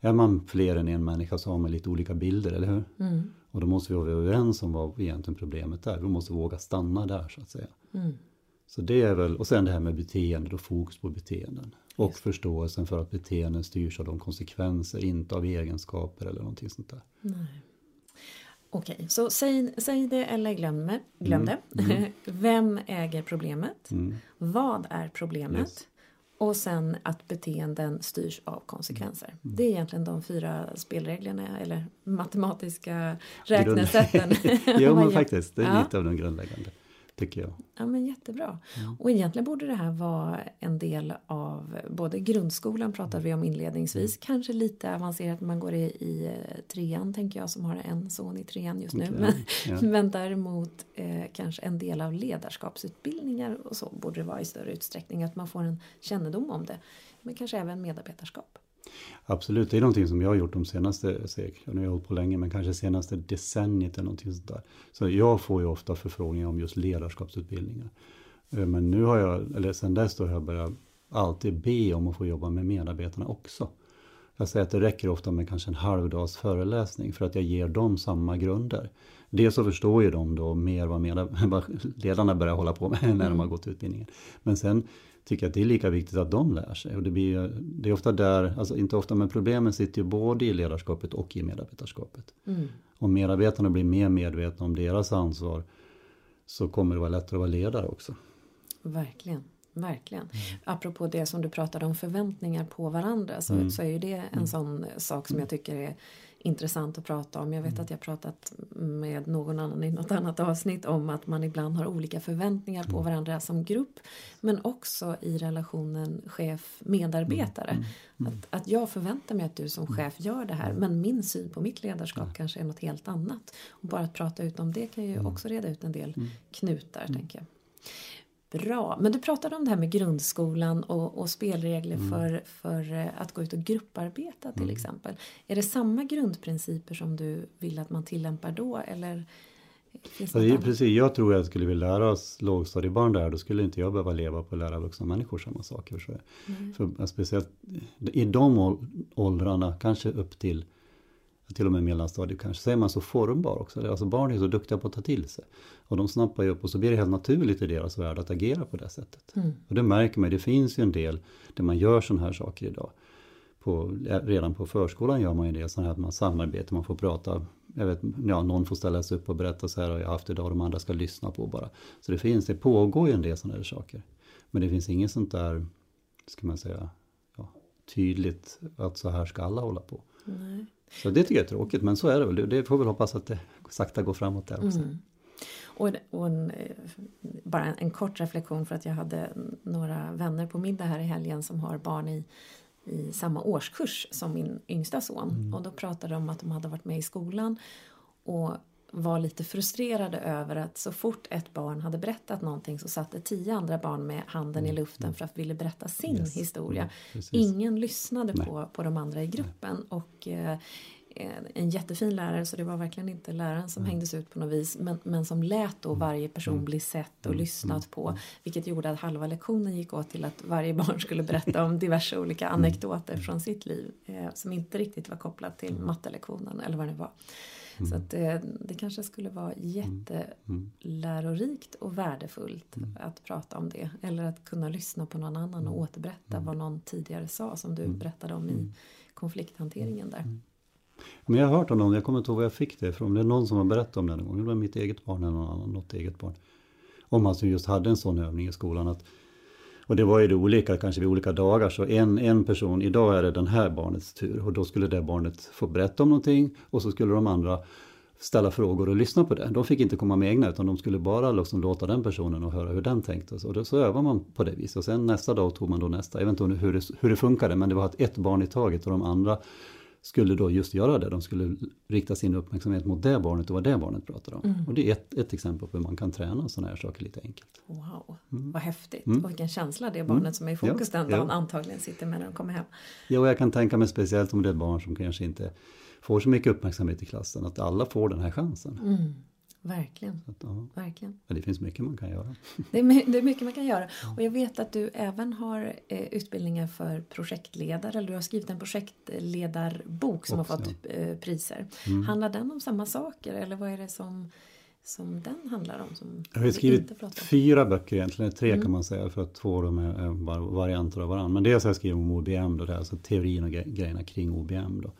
är man fler än en människa så har man lite olika bilder, eller hur? Mm. Och då måste vi vara överens om vad egentligen problemet är. Vi måste våga stanna där så att säga. Mm. Så det är väl, och sen det här med beteende, då fokus på beteenden. Och Just. förståelsen för att beteenden styrs av de konsekvenser, inte av egenskaper eller någonting sånt där. Nej. Okej, så säg, säg det eller glöm, glöm det. Mm. Mm. Vem äger problemet? Mm. Vad är problemet? Yes. Och sen att beteenden styrs av konsekvenser. Mm. Det är egentligen de fyra spelreglerna eller matematiska räknesätten. jo men faktiskt, det är ja. lite av de grundläggande tycker jag. Ja men jättebra. Mm. Och egentligen borde det här vara en del av både grundskolan pratade vi om inledningsvis, mm. kanske lite avancerat man går i, i eh, trean tänker jag som har en son i trean just nu. Okay. Men, ja. men däremot eh, kanske en del av ledarskapsutbildningar och så borde det vara i större utsträckning att man får en kännedom om det. Men kanske även medarbetarskap. Absolut, det är någonting som jag har gjort de senaste, säkert, nu har jag hållit på länge, men kanske senaste decenniet eller någonting sånt där. Så jag får ju ofta förfrågningar om just ledarskapsutbildningar. Eh, men nu har jag, eller sen dess då har jag börjat alltid be om att få jobba med medarbetarna också. Jag säger att det räcker ofta med kanske en halvdags föreläsning för att jag ger dem samma grunder. Dels så förstår ju de då mer vad ledarna börjar hålla på med när de har gått utbildningen. Men sen tycker att det är lika viktigt att de lär sig. Och det, blir, det är ofta där, alltså inte ofta, men problemen sitter ju både i ledarskapet och i medarbetarskapet. Mm. Om medarbetarna blir mer medvetna om deras ansvar så kommer det vara lättare att vara ledare också. Verkligen. Verkligen. Mm. Apropå det som du pratade om förväntningar på varandra så, mm. så är ju det en mm. sån sak som jag tycker är intressant att prata om. Jag vet mm. att jag pratat med någon annan i något annat avsnitt om att man ibland har olika förväntningar på mm. varandra som grupp. Men också i relationen chef-medarbetare. Mm. Att, att jag förväntar mig att du som chef gör det här men min syn på mitt ledarskap kanske är något helt annat. Och bara att prata ut om det kan ju också reda ut en del knutar tänker jag. Bra, men du pratade om det här med grundskolan och, och spelregler mm. för, för eh, att gå ut och grupparbeta till mm. exempel. Är det samma grundprinciper som du vill att man tillämpar då eller? Finns det är precis, jag tror att skulle vi lära oss lågstadiebarn där då skulle inte jag behöva leva på att lära vuxna människor samma saker. Mm. för speciellt i de åldrarna, kanske upp till till och med mellanstadiet kanske, så är man så formbar också. Alltså barn är så duktiga på att ta till sig. Och de snappar ju upp och så blir det helt naturligt i deras värld att agera på det sättet. Mm. Och det märker man, det finns ju en del där man gör sådana här saker idag. På, redan på förskolan gör man ju det, så här att man samarbetar, man får prata. Jag vet, ja, någon får ställa sig upp och berätta så här har jag haft idag och de andra ska lyssna på bara. Så det finns, det pågår ju en del sådana här saker. Men det finns inget sånt där, ska man säga, ja, tydligt att så här ska alla hålla på. Nej. Så det tycker jag är tråkigt, men så är det väl. Det får väl hoppas att det sakta går framåt där också. Mm. Och, och en, eh, bara en, en, kort reflektion för att jag hade några vänner på middag här i helgen som har barn i, i samma årskurs som min yngsta son. Mm. Och då pratade de om att de hade varit med i skolan och var lite frustrerade över att så fort ett barn hade berättat någonting så satte tio andra barn med handen mm. i luften för att ville berätta sin yes. historia. Mm, Ingen lyssnade på, på de andra i gruppen Nej. och eh, en jättefin lärare så det var verkligen inte läraren som mm. hängdes ut på något vis men, men som lät då mm. varje person mm. bli sett och mm. lyssnat på vilket gjorde att halva lektionen gick åt till att varje barn skulle berätta om diverse olika anekdoter från sitt liv eh, som inte riktigt var kopplat till mattelektionen eller vad det var. Mm. Så att det, eh, det kanske skulle vara mm. jättelärorikt och värdefullt mm. att prata om det. Eller att kunna lyssna på någon annan och mm. återberätta vad någon tidigare sa som du berättade om i konflikthanteringen där. Men jag har hört om någon, jag kommer inte ihåg var jag fick det ifrån. Det är någon som har berättat om det någon gång. Det var mitt eget barn eller någon annan, något eget barn. Om man som just hade en sån övning i skolan. Att, och det var ju det olika, kanske vid olika dagar. Så en, en person, idag är det den här barnets tur. Och då skulle det barnet få berätta om någonting. Och så skulle de andra ställa frågor och lyssna på det. De fick inte komma med egna utan de skulle bara liksom låta den personen och höra hur den tänkte. Och så, så övar man på det viset. Och sen nästa dag tog man då nästa. Jag vet inte hur det, hur det funkade men det var att ett barn i taget och de andra skulle då just göra det. De skulle rikta sin uppmärksamhet mot det barnet och vad det barnet pratade om. Mm. Och det är ett, ett exempel på hur man kan träna sådana här saker lite enkelt. Wow, mm. vad häftigt! Mm. Och vilken känsla det barnet mm. som är i fokus ja, den dagen ja. antagligen sitter med när de kommer hem. Ja, och jag kan tänka mig speciellt om det är ett barn som kanske inte får så mycket uppmärksamhet i klassen, att alla får den här chansen. Verkligen. Att, ja. Verkligen. Men det finns mycket man kan göra. Det är, det är mycket man kan göra. Och jag vet att du även har eh, utbildningar för projektledare. Eller du har skrivit en projektledarbok som Också, har fått ja. eh, priser. Mm. Handlar den om samma saker eller vad är det som, som den handlar om? Som jag har skrivit fyra böcker egentligen, tre mm. kan man säga för att två av dem är varianter av varandra. Men dels har jag skrivit om OBM, då, det är alltså teorin och grejerna kring OBM. Då.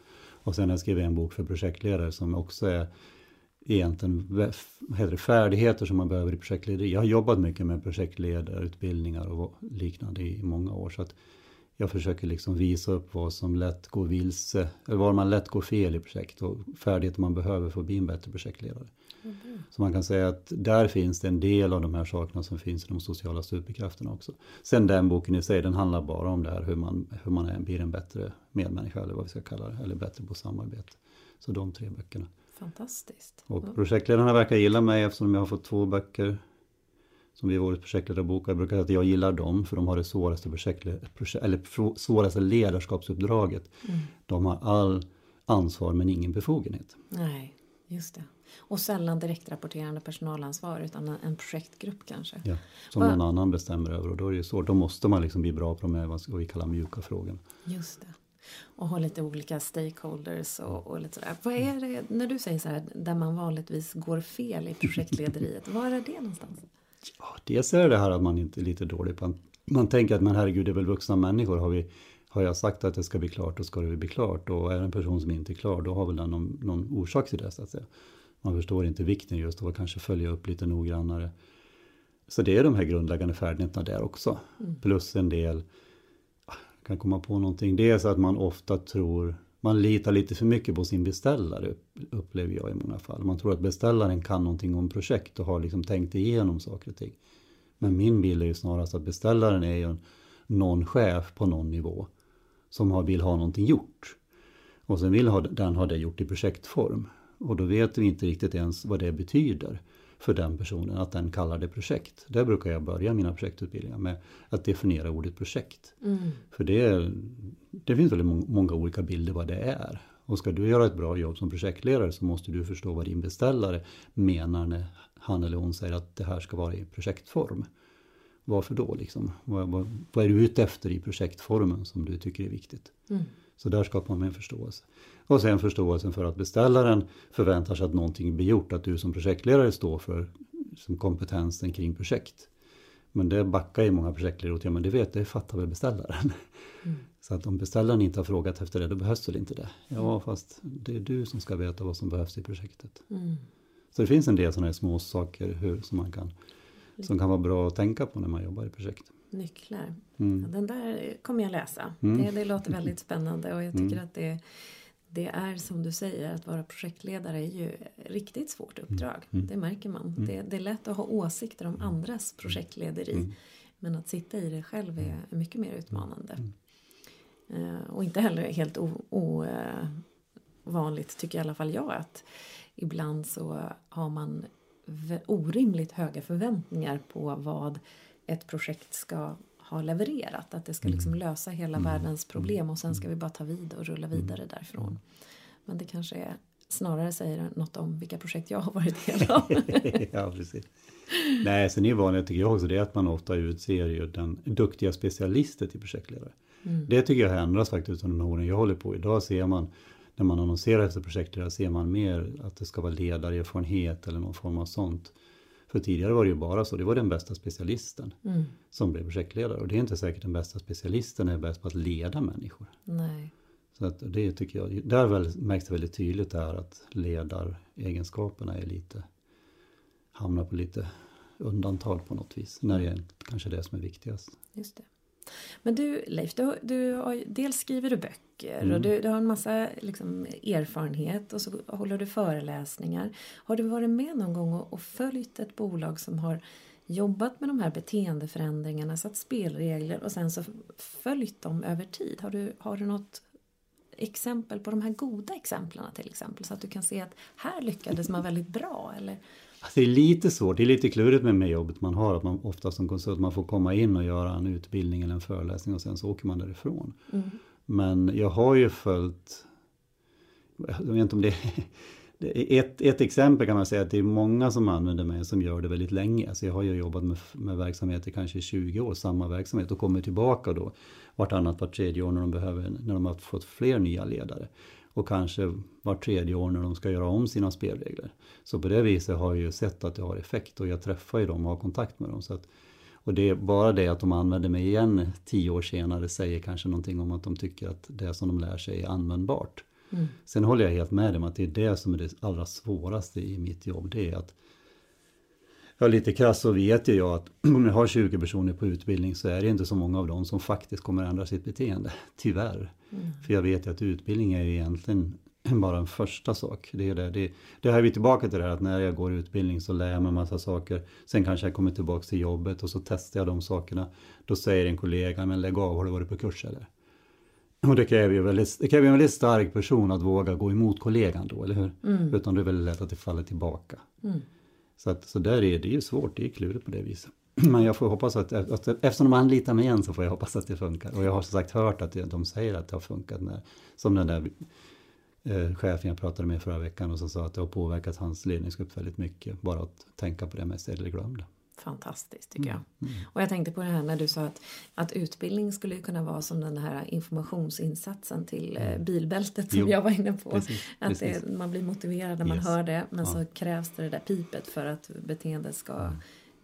Och sen har jag skrivit en bok för projektledare som också är egentligen heter färdigheter som man behöver i projektlederi. Jag har jobbat mycket med projektledarutbildningar och liknande i många år. Så att jag försöker liksom visa upp vad som lätt går vilse, eller var man lätt går fel i projekt och färdigheter man behöver för att bli en bättre projektledare. Mm. Så man kan säga att där finns det en del av de här sakerna som finns i de sociala superkrafterna också. Sen den boken i sig, den handlar bara om det här hur man, hur man är, blir en bättre medmänniska eller vad vi ska kalla det, eller bättre på samarbete. Så de tre böckerna. Fantastiskt. Och projektledarna verkar gilla mig eftersom jag har fått två böcker som vid årets projektledarbok. Jag brukar säga att jag gillar dem för de har det svåraste, eller svåraste ledarskapsuppdraget. Mm. De har all ansvar men ingen befogenhet. Nej, just det. Och sällan direktrapporterande personalansvar utan en projektgrupp kanske. Ja, som och, någon annan bestämmer över och då är det svårt. Då måste man liksom bli bra på de här vad vi kallar mjuka frågorna. Just det och ha lite olika stakeholders och, och lite sådär. Vad är det, när du säger så här, där man vanligtvis går fel i projektlederiet, var är det någonstans? Ja, dels är det här att man inte är lite dålig på, man tänker att men herregud, det är väl vuxna människor, har, vi, har jag sagt att det ska bli klart, då ska det bli klart. Och är det en person som inte är klar, då har väl den någon, någon orsak till det så att säga. Man förstår inte vikten just av att kanske följa upp lite noggrannare. Så det är de här grundläggande färdigheterna där också. Mm. Plus en del kan komma på någonting. Det är så att man ofta tror, man litar lite för mycket på sin beställare upplever jag i många fall. Man tror att beställaren kan någonting om projekt och har liksom tänkt igenom saker och ting. Men min bild är ju snarast att beställaren är ju någon chef på någon nivå som vill ha någonting gjort. Och sen vill den ha det gjort i projektform. Och då vet vi inte riktigt ens vad det betyder för den personen att den kallar det projekt. Där brukar jag börja mina projektutbildningar med att definiera ordet projekt. Mm. För det, det finns väldigt många olika bilder vad det är. Och ska du göra ett bra jobb som projektledare så måste du förstå vad din beställare menar när han eller hon säger att det här ska vara i projektform. Varför då liksom? Vad, vad, vad är du ute efter i projektformen som du tycker är viktigt? Mm. Så där skapar man en förståelse. Och sen förståelsen för att beställaren förväntar sig att någonting blir gjort, att du som projektledare står för som kompetensen kring projekt. Men det backar ju många projektledare åt, ja men det vet, det fattar väl beställaren. Mm. Så att om beställaren inte har frågat efter det, då behövs väl inte det. Ja, mm. fast det är du som ska veta vad som behövs i projektet. Mm. Så det finns en del sådana här små saker hur, som, man kan, som kan vara bra att tänka på när man jobbar i projekt. Nycklar. Mm. Den där kommer jag läsa. Mm. Det, det låter väldigt spännande och jag tycker mm. att det det är som du säger, att vara projektledare är ju riktigt svårt mm. uppdrag. Mm. Det märker man. Mm. Det, det, är lätt att ha åsikter om andras projektlederi. Men att sitta i det själv är, är mycket mer utmanande. Uh, och inte heller helt ovanligt, uh, tycker i alla fall jag, att ibland så har man orimligt höga förväntningar på vad ett projekt ska ha levererat. Att det ska liksom mm. lösa hela mm. världens problem och sen ska vi bara ta vid och rulla mm. vidare därifrån. Men det kanske är, snarare säger något om vilka projekt jag har varit del av. ja, precis. Nej, sen är vanligt tycker jag också det att man ofta utser ju den duktiga specialisten till projektledare. Mm. Det tycker jag har ändrats faktiskt under de åren jag håller på. Idag ser man när man annonserar efter projektledare ser man mer att det ska vara ledarerfarenhet eller någon form av sånt. För tidigare var det ju bara så, det var den bästa specialisten mm. som blev projektledare. Och det är inte säkert den bästa specialisten är bäst på att leda människor. Nej. Så att det tycker jag, där väl, märks det väldigt tydligt där att ledaregenskaperna är lite, hamnar på lite undantag på något vis. När det är kanske det som är viktigast. Just det. Men du Leif, du, du har, dels skriver du böcker mm. och du, du, har en massa liksom, erfarenhet och så håller du föreläsningar. Har du varit med någon gång och, och följt ett bolag som har jobbat med de här beteendeförändringarna, satt spelregler och sen så följt dem över tid? Har du, har du något exempel på de här goda exemplen till exempel så att du kan se att här lyckades man väldigt bra? Eller? Alltså det är lite svårt, det är lite klurigt med, med jobbet man har, att man ofta som konsult man får komma in och göra en utbildning eller en föreläsning och sen så åker man därifrån. Mm. Men jag har ju följt, jag vet inte om det ett, ett exempel kan man säga att det är många som använder mig som gör det väldigt länge. Så jag har ju jobbat med, med verksamhet i kanske 20 år, samma verksamhet och kommer tillbaka då vartannat, vart tredje år när de, behöver, när de har fått fler nya ledare. Och kanske vart tredje år när de ska göra om sina spelregler. Så på det viset har jag ju sett att det har effekt och jag träffar ju dem och har kontakt med dem. Så att, och det är bara det att de använder mig igen tio år senare säger kanske någonting om att de tycker att det som de lär sig är användbart. Mm. Sen håller jag helt med dem att det är det som är det allra svåraste i mitt jobb. Det är att Ja, lite krasst så vet ju jag att om jag har 20 personer på utbildning så är det inte så många av dem som faktiskt kommer ändra sitt beteende. Tyvärr. Mm. För jag vet ju att utbildning är ju egentligen bara en första sak. Det är det. Det, det här är vi tillbaka till det här att när jag går utbildning så lär jag mig massa saker. Sen kanske jag kommer tillbaka till jobbet och så testar jag de sakerna. Då säger en kollega, men lägg av, har du varit på kurs eller? Och det kräver ju väldigt, det kräver en väldigt stark person att våga gå emot kollegan då, eller hur? Mm. Utan det är väldigt lätt att det faller tillbaka. Mm. Så, att, så där är det ju svårt, det är klurigt på det viset. Men jag får hoppas att, att, eftersom de anlitar mig igen så får jag hoppas att det funkar. Och jag har som sagt hört att de säger att det har funkat. När, som den där eh, chefen jag pratade med förra veckan och som sa att det har påverkat hans ledningsgrupp väldigt mycket. Bara att tänka på det mest eller glöm det fantastiskt tycker jag. Mm. Mm. Och jag tänkte på det här när du sa att, att utbildning skulle kunna vara som den här informationsinsatsen till eh, mm. bilbältet som jo. jag var inne på. Precis, att precis. Det, man blir motiverad när man yes. hör det men ja. så krävs det det där pipet för att beteendet ska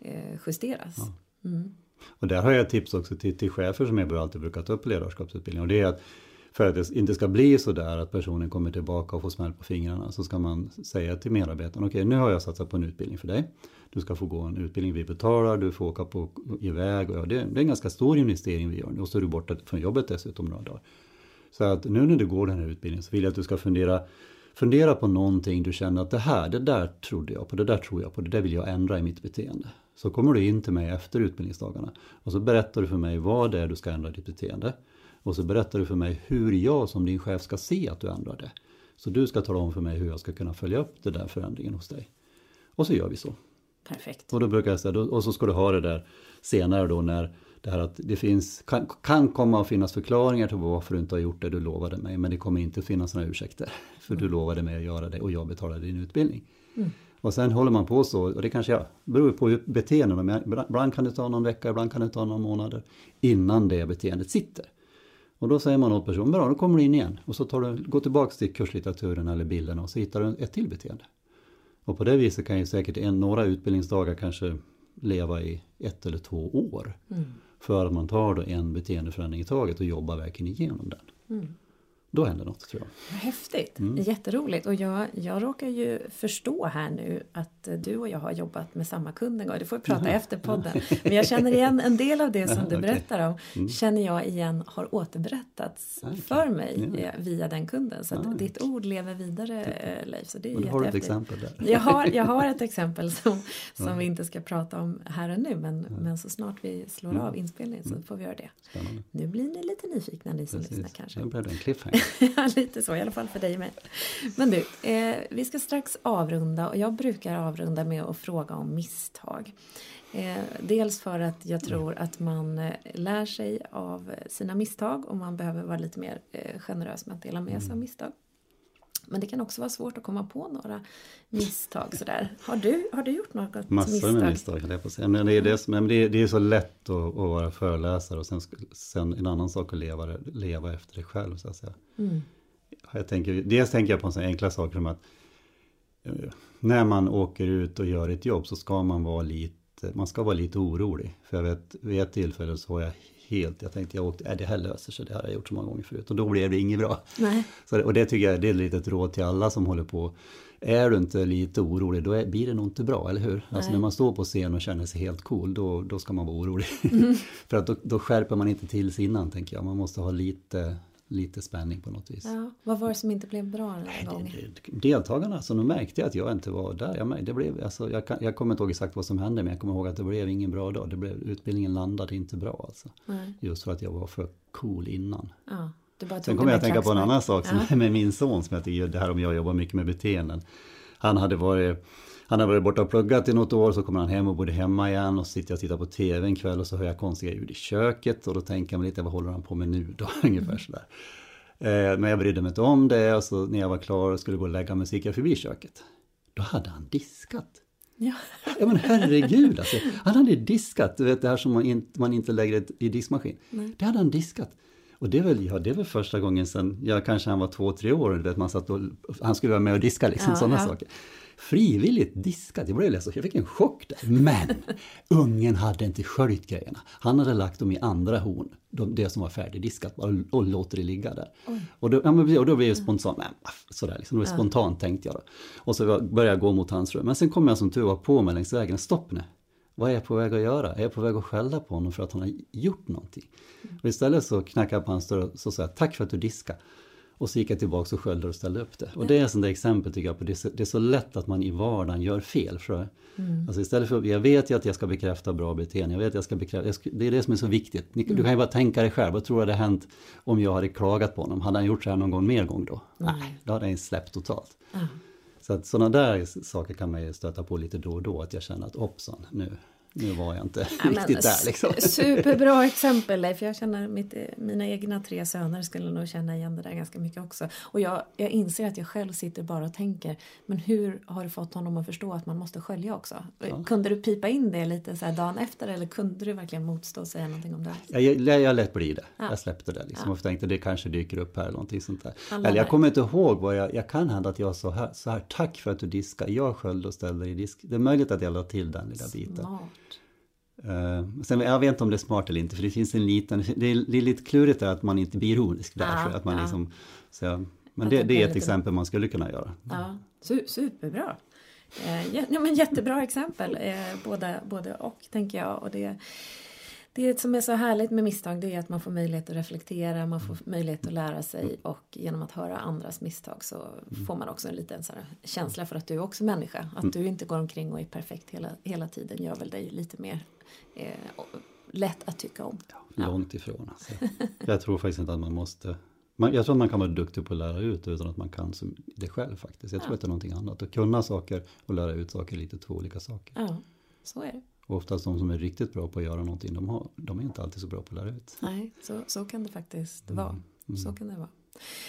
eh, justeras. Ja. Mm. Och där har jag tips också till, till chefer som jag alltid brukar ta upp ledarskapsutbildning och det är att för att det inte ska bli så där att personen kommer tillbaka och får smäll på fingrarna så ska man säga till medarbetaren, okej okay, nu har jag satsat på en utbildning för dig. Du ska få gå en utbildning vi betalar, du får åka på, iväg. Och ja, det, det är en ganska stor investering vi gör. Och så är du borta från jobbet dessutom några dagar. Så att nu när du går den här utbildningen så vill jag att du ska fundera Fundera på någonting du känner att det här, det där trodde jag på, det där tror jag på, det där vill jag ändra i mitt beteende. Så kommer du in till mig efter utbildningsdagarna och så berättar du för mig vad det är du ska ändra i ditt beteende. Och så berättar du för mig hur jag som din chef ska se att du ändrar det. Så du ska tala om för mig hur jag ska kunna följa upp den där förändringen hos dig. Och så gör vi så. Perfekt. Och då brukar jag säga, och så ska du ha det där senare då när det här att det finns, kan, kan komma att finnas förklaringar till varför du inte har gjort det du lovade mig. Men det kommer inte att finnas några ursäkter. För mm. du lovade mig att göra det och jag betalade din utbildning. Mm. Och sen håller man på så, och det kanske jag, beror på beteenden. Men ibland kan det ta någon vecka, ibland kan det ta några månader innan det beteendet sitter. Och då säger man åt personen, bra då kommer du in igen. Och så tar du, går tillbaka till kurslitteraturen eller bilderna och så hittar du ett till beteende. Och på det viset kan ju säkert en, några utbildningsdagar kanske leva i ett eller två år. Mm. För att man tar då en beteendeförändring i taget och jobbar verkligen igenom den. Mm. Då händer något tror jag. Häftigt! Mm. Jätteroligt! Och jag, jag råkar ju förstå här nu att du och jag har jobbat med samma kund en gång. Det får vi prata Jaha. efter podden. Men jag känner igen en del av det som du berättar om. Mm. Känner jag igen har återberättats okay. för mig ja. via den kunden. Så att ah, ditt ord lever vidare eh, Leif. Så det är och har du ett exempel där? Jag har, jag har ett exempel som, som ja. vi inte ska prata om här och nu. Men, ja. men så snart vi slår mm. av inspelningen så mm. får vi göra det. Spännande. Nu blir ni lite nyfikna ni som Precis. lyssnar kanske. Nu blev det en cliffhanger. ja, lite så i alla fall för dig med. Men du, eh, vi ska strax avrunda och jag brukar avrunda med att fråga om misstag. Eh, dels för att jag tror att man eh, lär sig av sina misstag och man behöver vara lite mer eh, generös med att dela med sig av mm. misstag. Men det kan också vara svårt att komma på några misstag sådär. Har du, har du gjort något Massor misstag? Massor med misstag, jag på säga. Men det är, det, som, men det, är, det är så lätt att, att, vara föreläsare och sen, sen en annan sak att leva, leva efter det själv så att säga. Mm. Jag tänker, dels tänker jag på en sån enkla sak som att eh, när man åker ut och gör ett jobb så ska man vara lite, man ska vara lite orolig. För jag vet, vid ett tillfälle så var jag helt, jag tänkte jag åkte, äh, det här löser sig, det här har jag gjort så många gånger förut. Och då blev det inget bra. Nej. Så, och det tycker jag det är ett litet råd till alla som håller på. Är du inte lite orolig, då är, blir det nog inte bra, eller hur? Alltså när man står på scen och känner sig helt cool, då, då ska man vara orolig. Mm. För att då, då skärper man inte till sig innan, tänker jag. Man måste ha lite lite spänning på något vis. Ja, vad var det som inte blev bra den här gången? Deltagarna, så de märkte att jag inte var där. Jag, det blev, alltså, jag, kan, jag kommer inte ihåg exakt vad som hände men jag kommer ihåg att det blev ingen bra dag. Det blev, utbildningen landade inte bra alltså. Nej. Just för att jag var för cool innan. Ja, Sen kommer jag att tänka på en annan sak som ja. med min son som jag tycker, det här om jag jobbar mycket med beteenden. Han hade varit han har varit borta och pluggat i något år, så kommer han hem och bodde hemma igen och så sitter jag och tittar på TV en kväll och så hör jag konstiga ljud i köket och då tänker mig lite, vad håller han på med nu då? Ungefär sådär. Eh, men jag brydde mig inte om det och så när jag var klar och skulle gå och lägga mig så gick jag förbi köket. Då hade han diskat. Ja. ja men herregud alltså. Han hade diskat, du vet det här som man, in, man inte lägger i diskmaskin. Nej. Det hade han diskat. Och det är väl, ja, det är väl första gången sen, ja kanske han var två, tre år, vet man satt och, han skulle vara med och diska liksom, ja, sådana ja. saker frivilligt diskat. Jag blev ledsen, jag fick en chock där. Men ungen hade inte sköljt grejerna. Han hade lagt dem i andra horn, det som var färdigdiskat, och, och låter det ligga där. Och då, ja, men, och då blev jag spontant, men, sådär liksom, det var spontant tänkte jag då. Och så började jag gå mot hans rum. Men sen kom jag som tur var på mig längs vägen, stopp nu. Vad är jag på väg att göra? Är jag på väg att skälla på honom för att han har gjort någonting? Och istället så knackade jag på hans dörr och så sa jag, tack för att du diskade. Och så gick jag tillbaka och sköljde och ställde upp det. Och det är ett sånt där exempel tycker jag på det är, så, det är så lätt att man i vardagen gör fel. För mm. alltså istället för, jag vet ju att jag ska bekräfta bra beteende, jag vet att jag ska bekräfta, jag ska, det är det som är så viktigt. Mm. Du kan ju bara tänka dig själv, vad tror du hade hänt om jag hade klagat på honom? Hade han gjort så här någon gång mer gång då? Mm. Nej, då hade han släppt totalt. Så att sådana där saker kan man ju stöta på lite då och då, att jag känner att hoppsan, nu, nu var jag inte ja, riktigt där. Liksom. Superbra exempel Leif. Jag känner mitt, mina egna tre söner skulle nog känna igen det där ganska mycket också. Och jag, jag inser att jag själv sitter bara och tänker, men hur har du fått honom att förstå att man måste skölja också? Ja. Kunde du pipa in det lite så dagen efter eller kunde du verkligen motstå och säga någonting om det? Jag, jag, jag lät bli det. Ja. Jag släppte det liksom och tänkte det kanske dyker upp här eller någonting sånt där. Alla eller jag kommer inte ihåg vad jag, jag kan hända att jag sa här, så här, tack för att du diskar, jag sköljde och ställde i disk. Det är möjligt att jag la till den lilla Smart. Uh, sen, jag vet inte om det är smart eller inte, för det finns en liten... Det är, det är lite klurigt att man inte blir ironisk där. Ja, att man ja. liksom, så, men det, det, är ett exempel man skulle kunna göra. Ja, superbra. Eh, ja, men jättebra exempel, eh, både, både och tänker jag. Och det, det som är så härligt med misstag det är att man får möjlighet att reflektera, man får möjlighet att lära sig och genom att höra andras misstag så mm. får man också en liten så här, känsla för att du är också människa. Att mm. du inte går omkring och är perfekt hela, hela tiden gör väl dig lite mer eh, lätt att tycka om. Ja, långt ifrån. Alltså. Jag tror faktiskt inte att man måste man, jag tror att man kan vara duktig på att lära ut utan att man kan det själv faktiskt. Jag tror ja. att det är någonting annat. Att kunna saker och lära ut saker är lite två olika saker. Ja, så är det. Och oftast de som är riktigt bra på att göra någonting, de, har, de är inte alltid så bra på att lära ut. Nej, så, så kan det faktiskt mm. vara. Mm. Så kan det vara.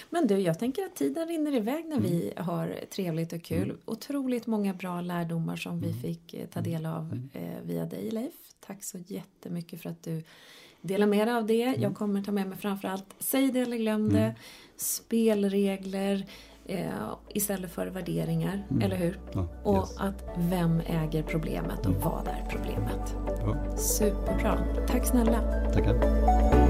Men du, jag tänker att tiden rinner iväg när mm. vi har trevligt och kul. Mm. Otroligt många bra lärdomar som vi mm. fick eh, ta del av mm. eh, via dig Leif. Tack så jättemycket för att du delar med dig av det. Jag kommer ta med mig framförallt Säg det eller glöm det, spelregler, eh, istället för värderingar, mm. eller hur? Ja, och yes. att vem äger problemet och mm. vad är problemet? Ja. Superbra. Tack snälla. Tackar.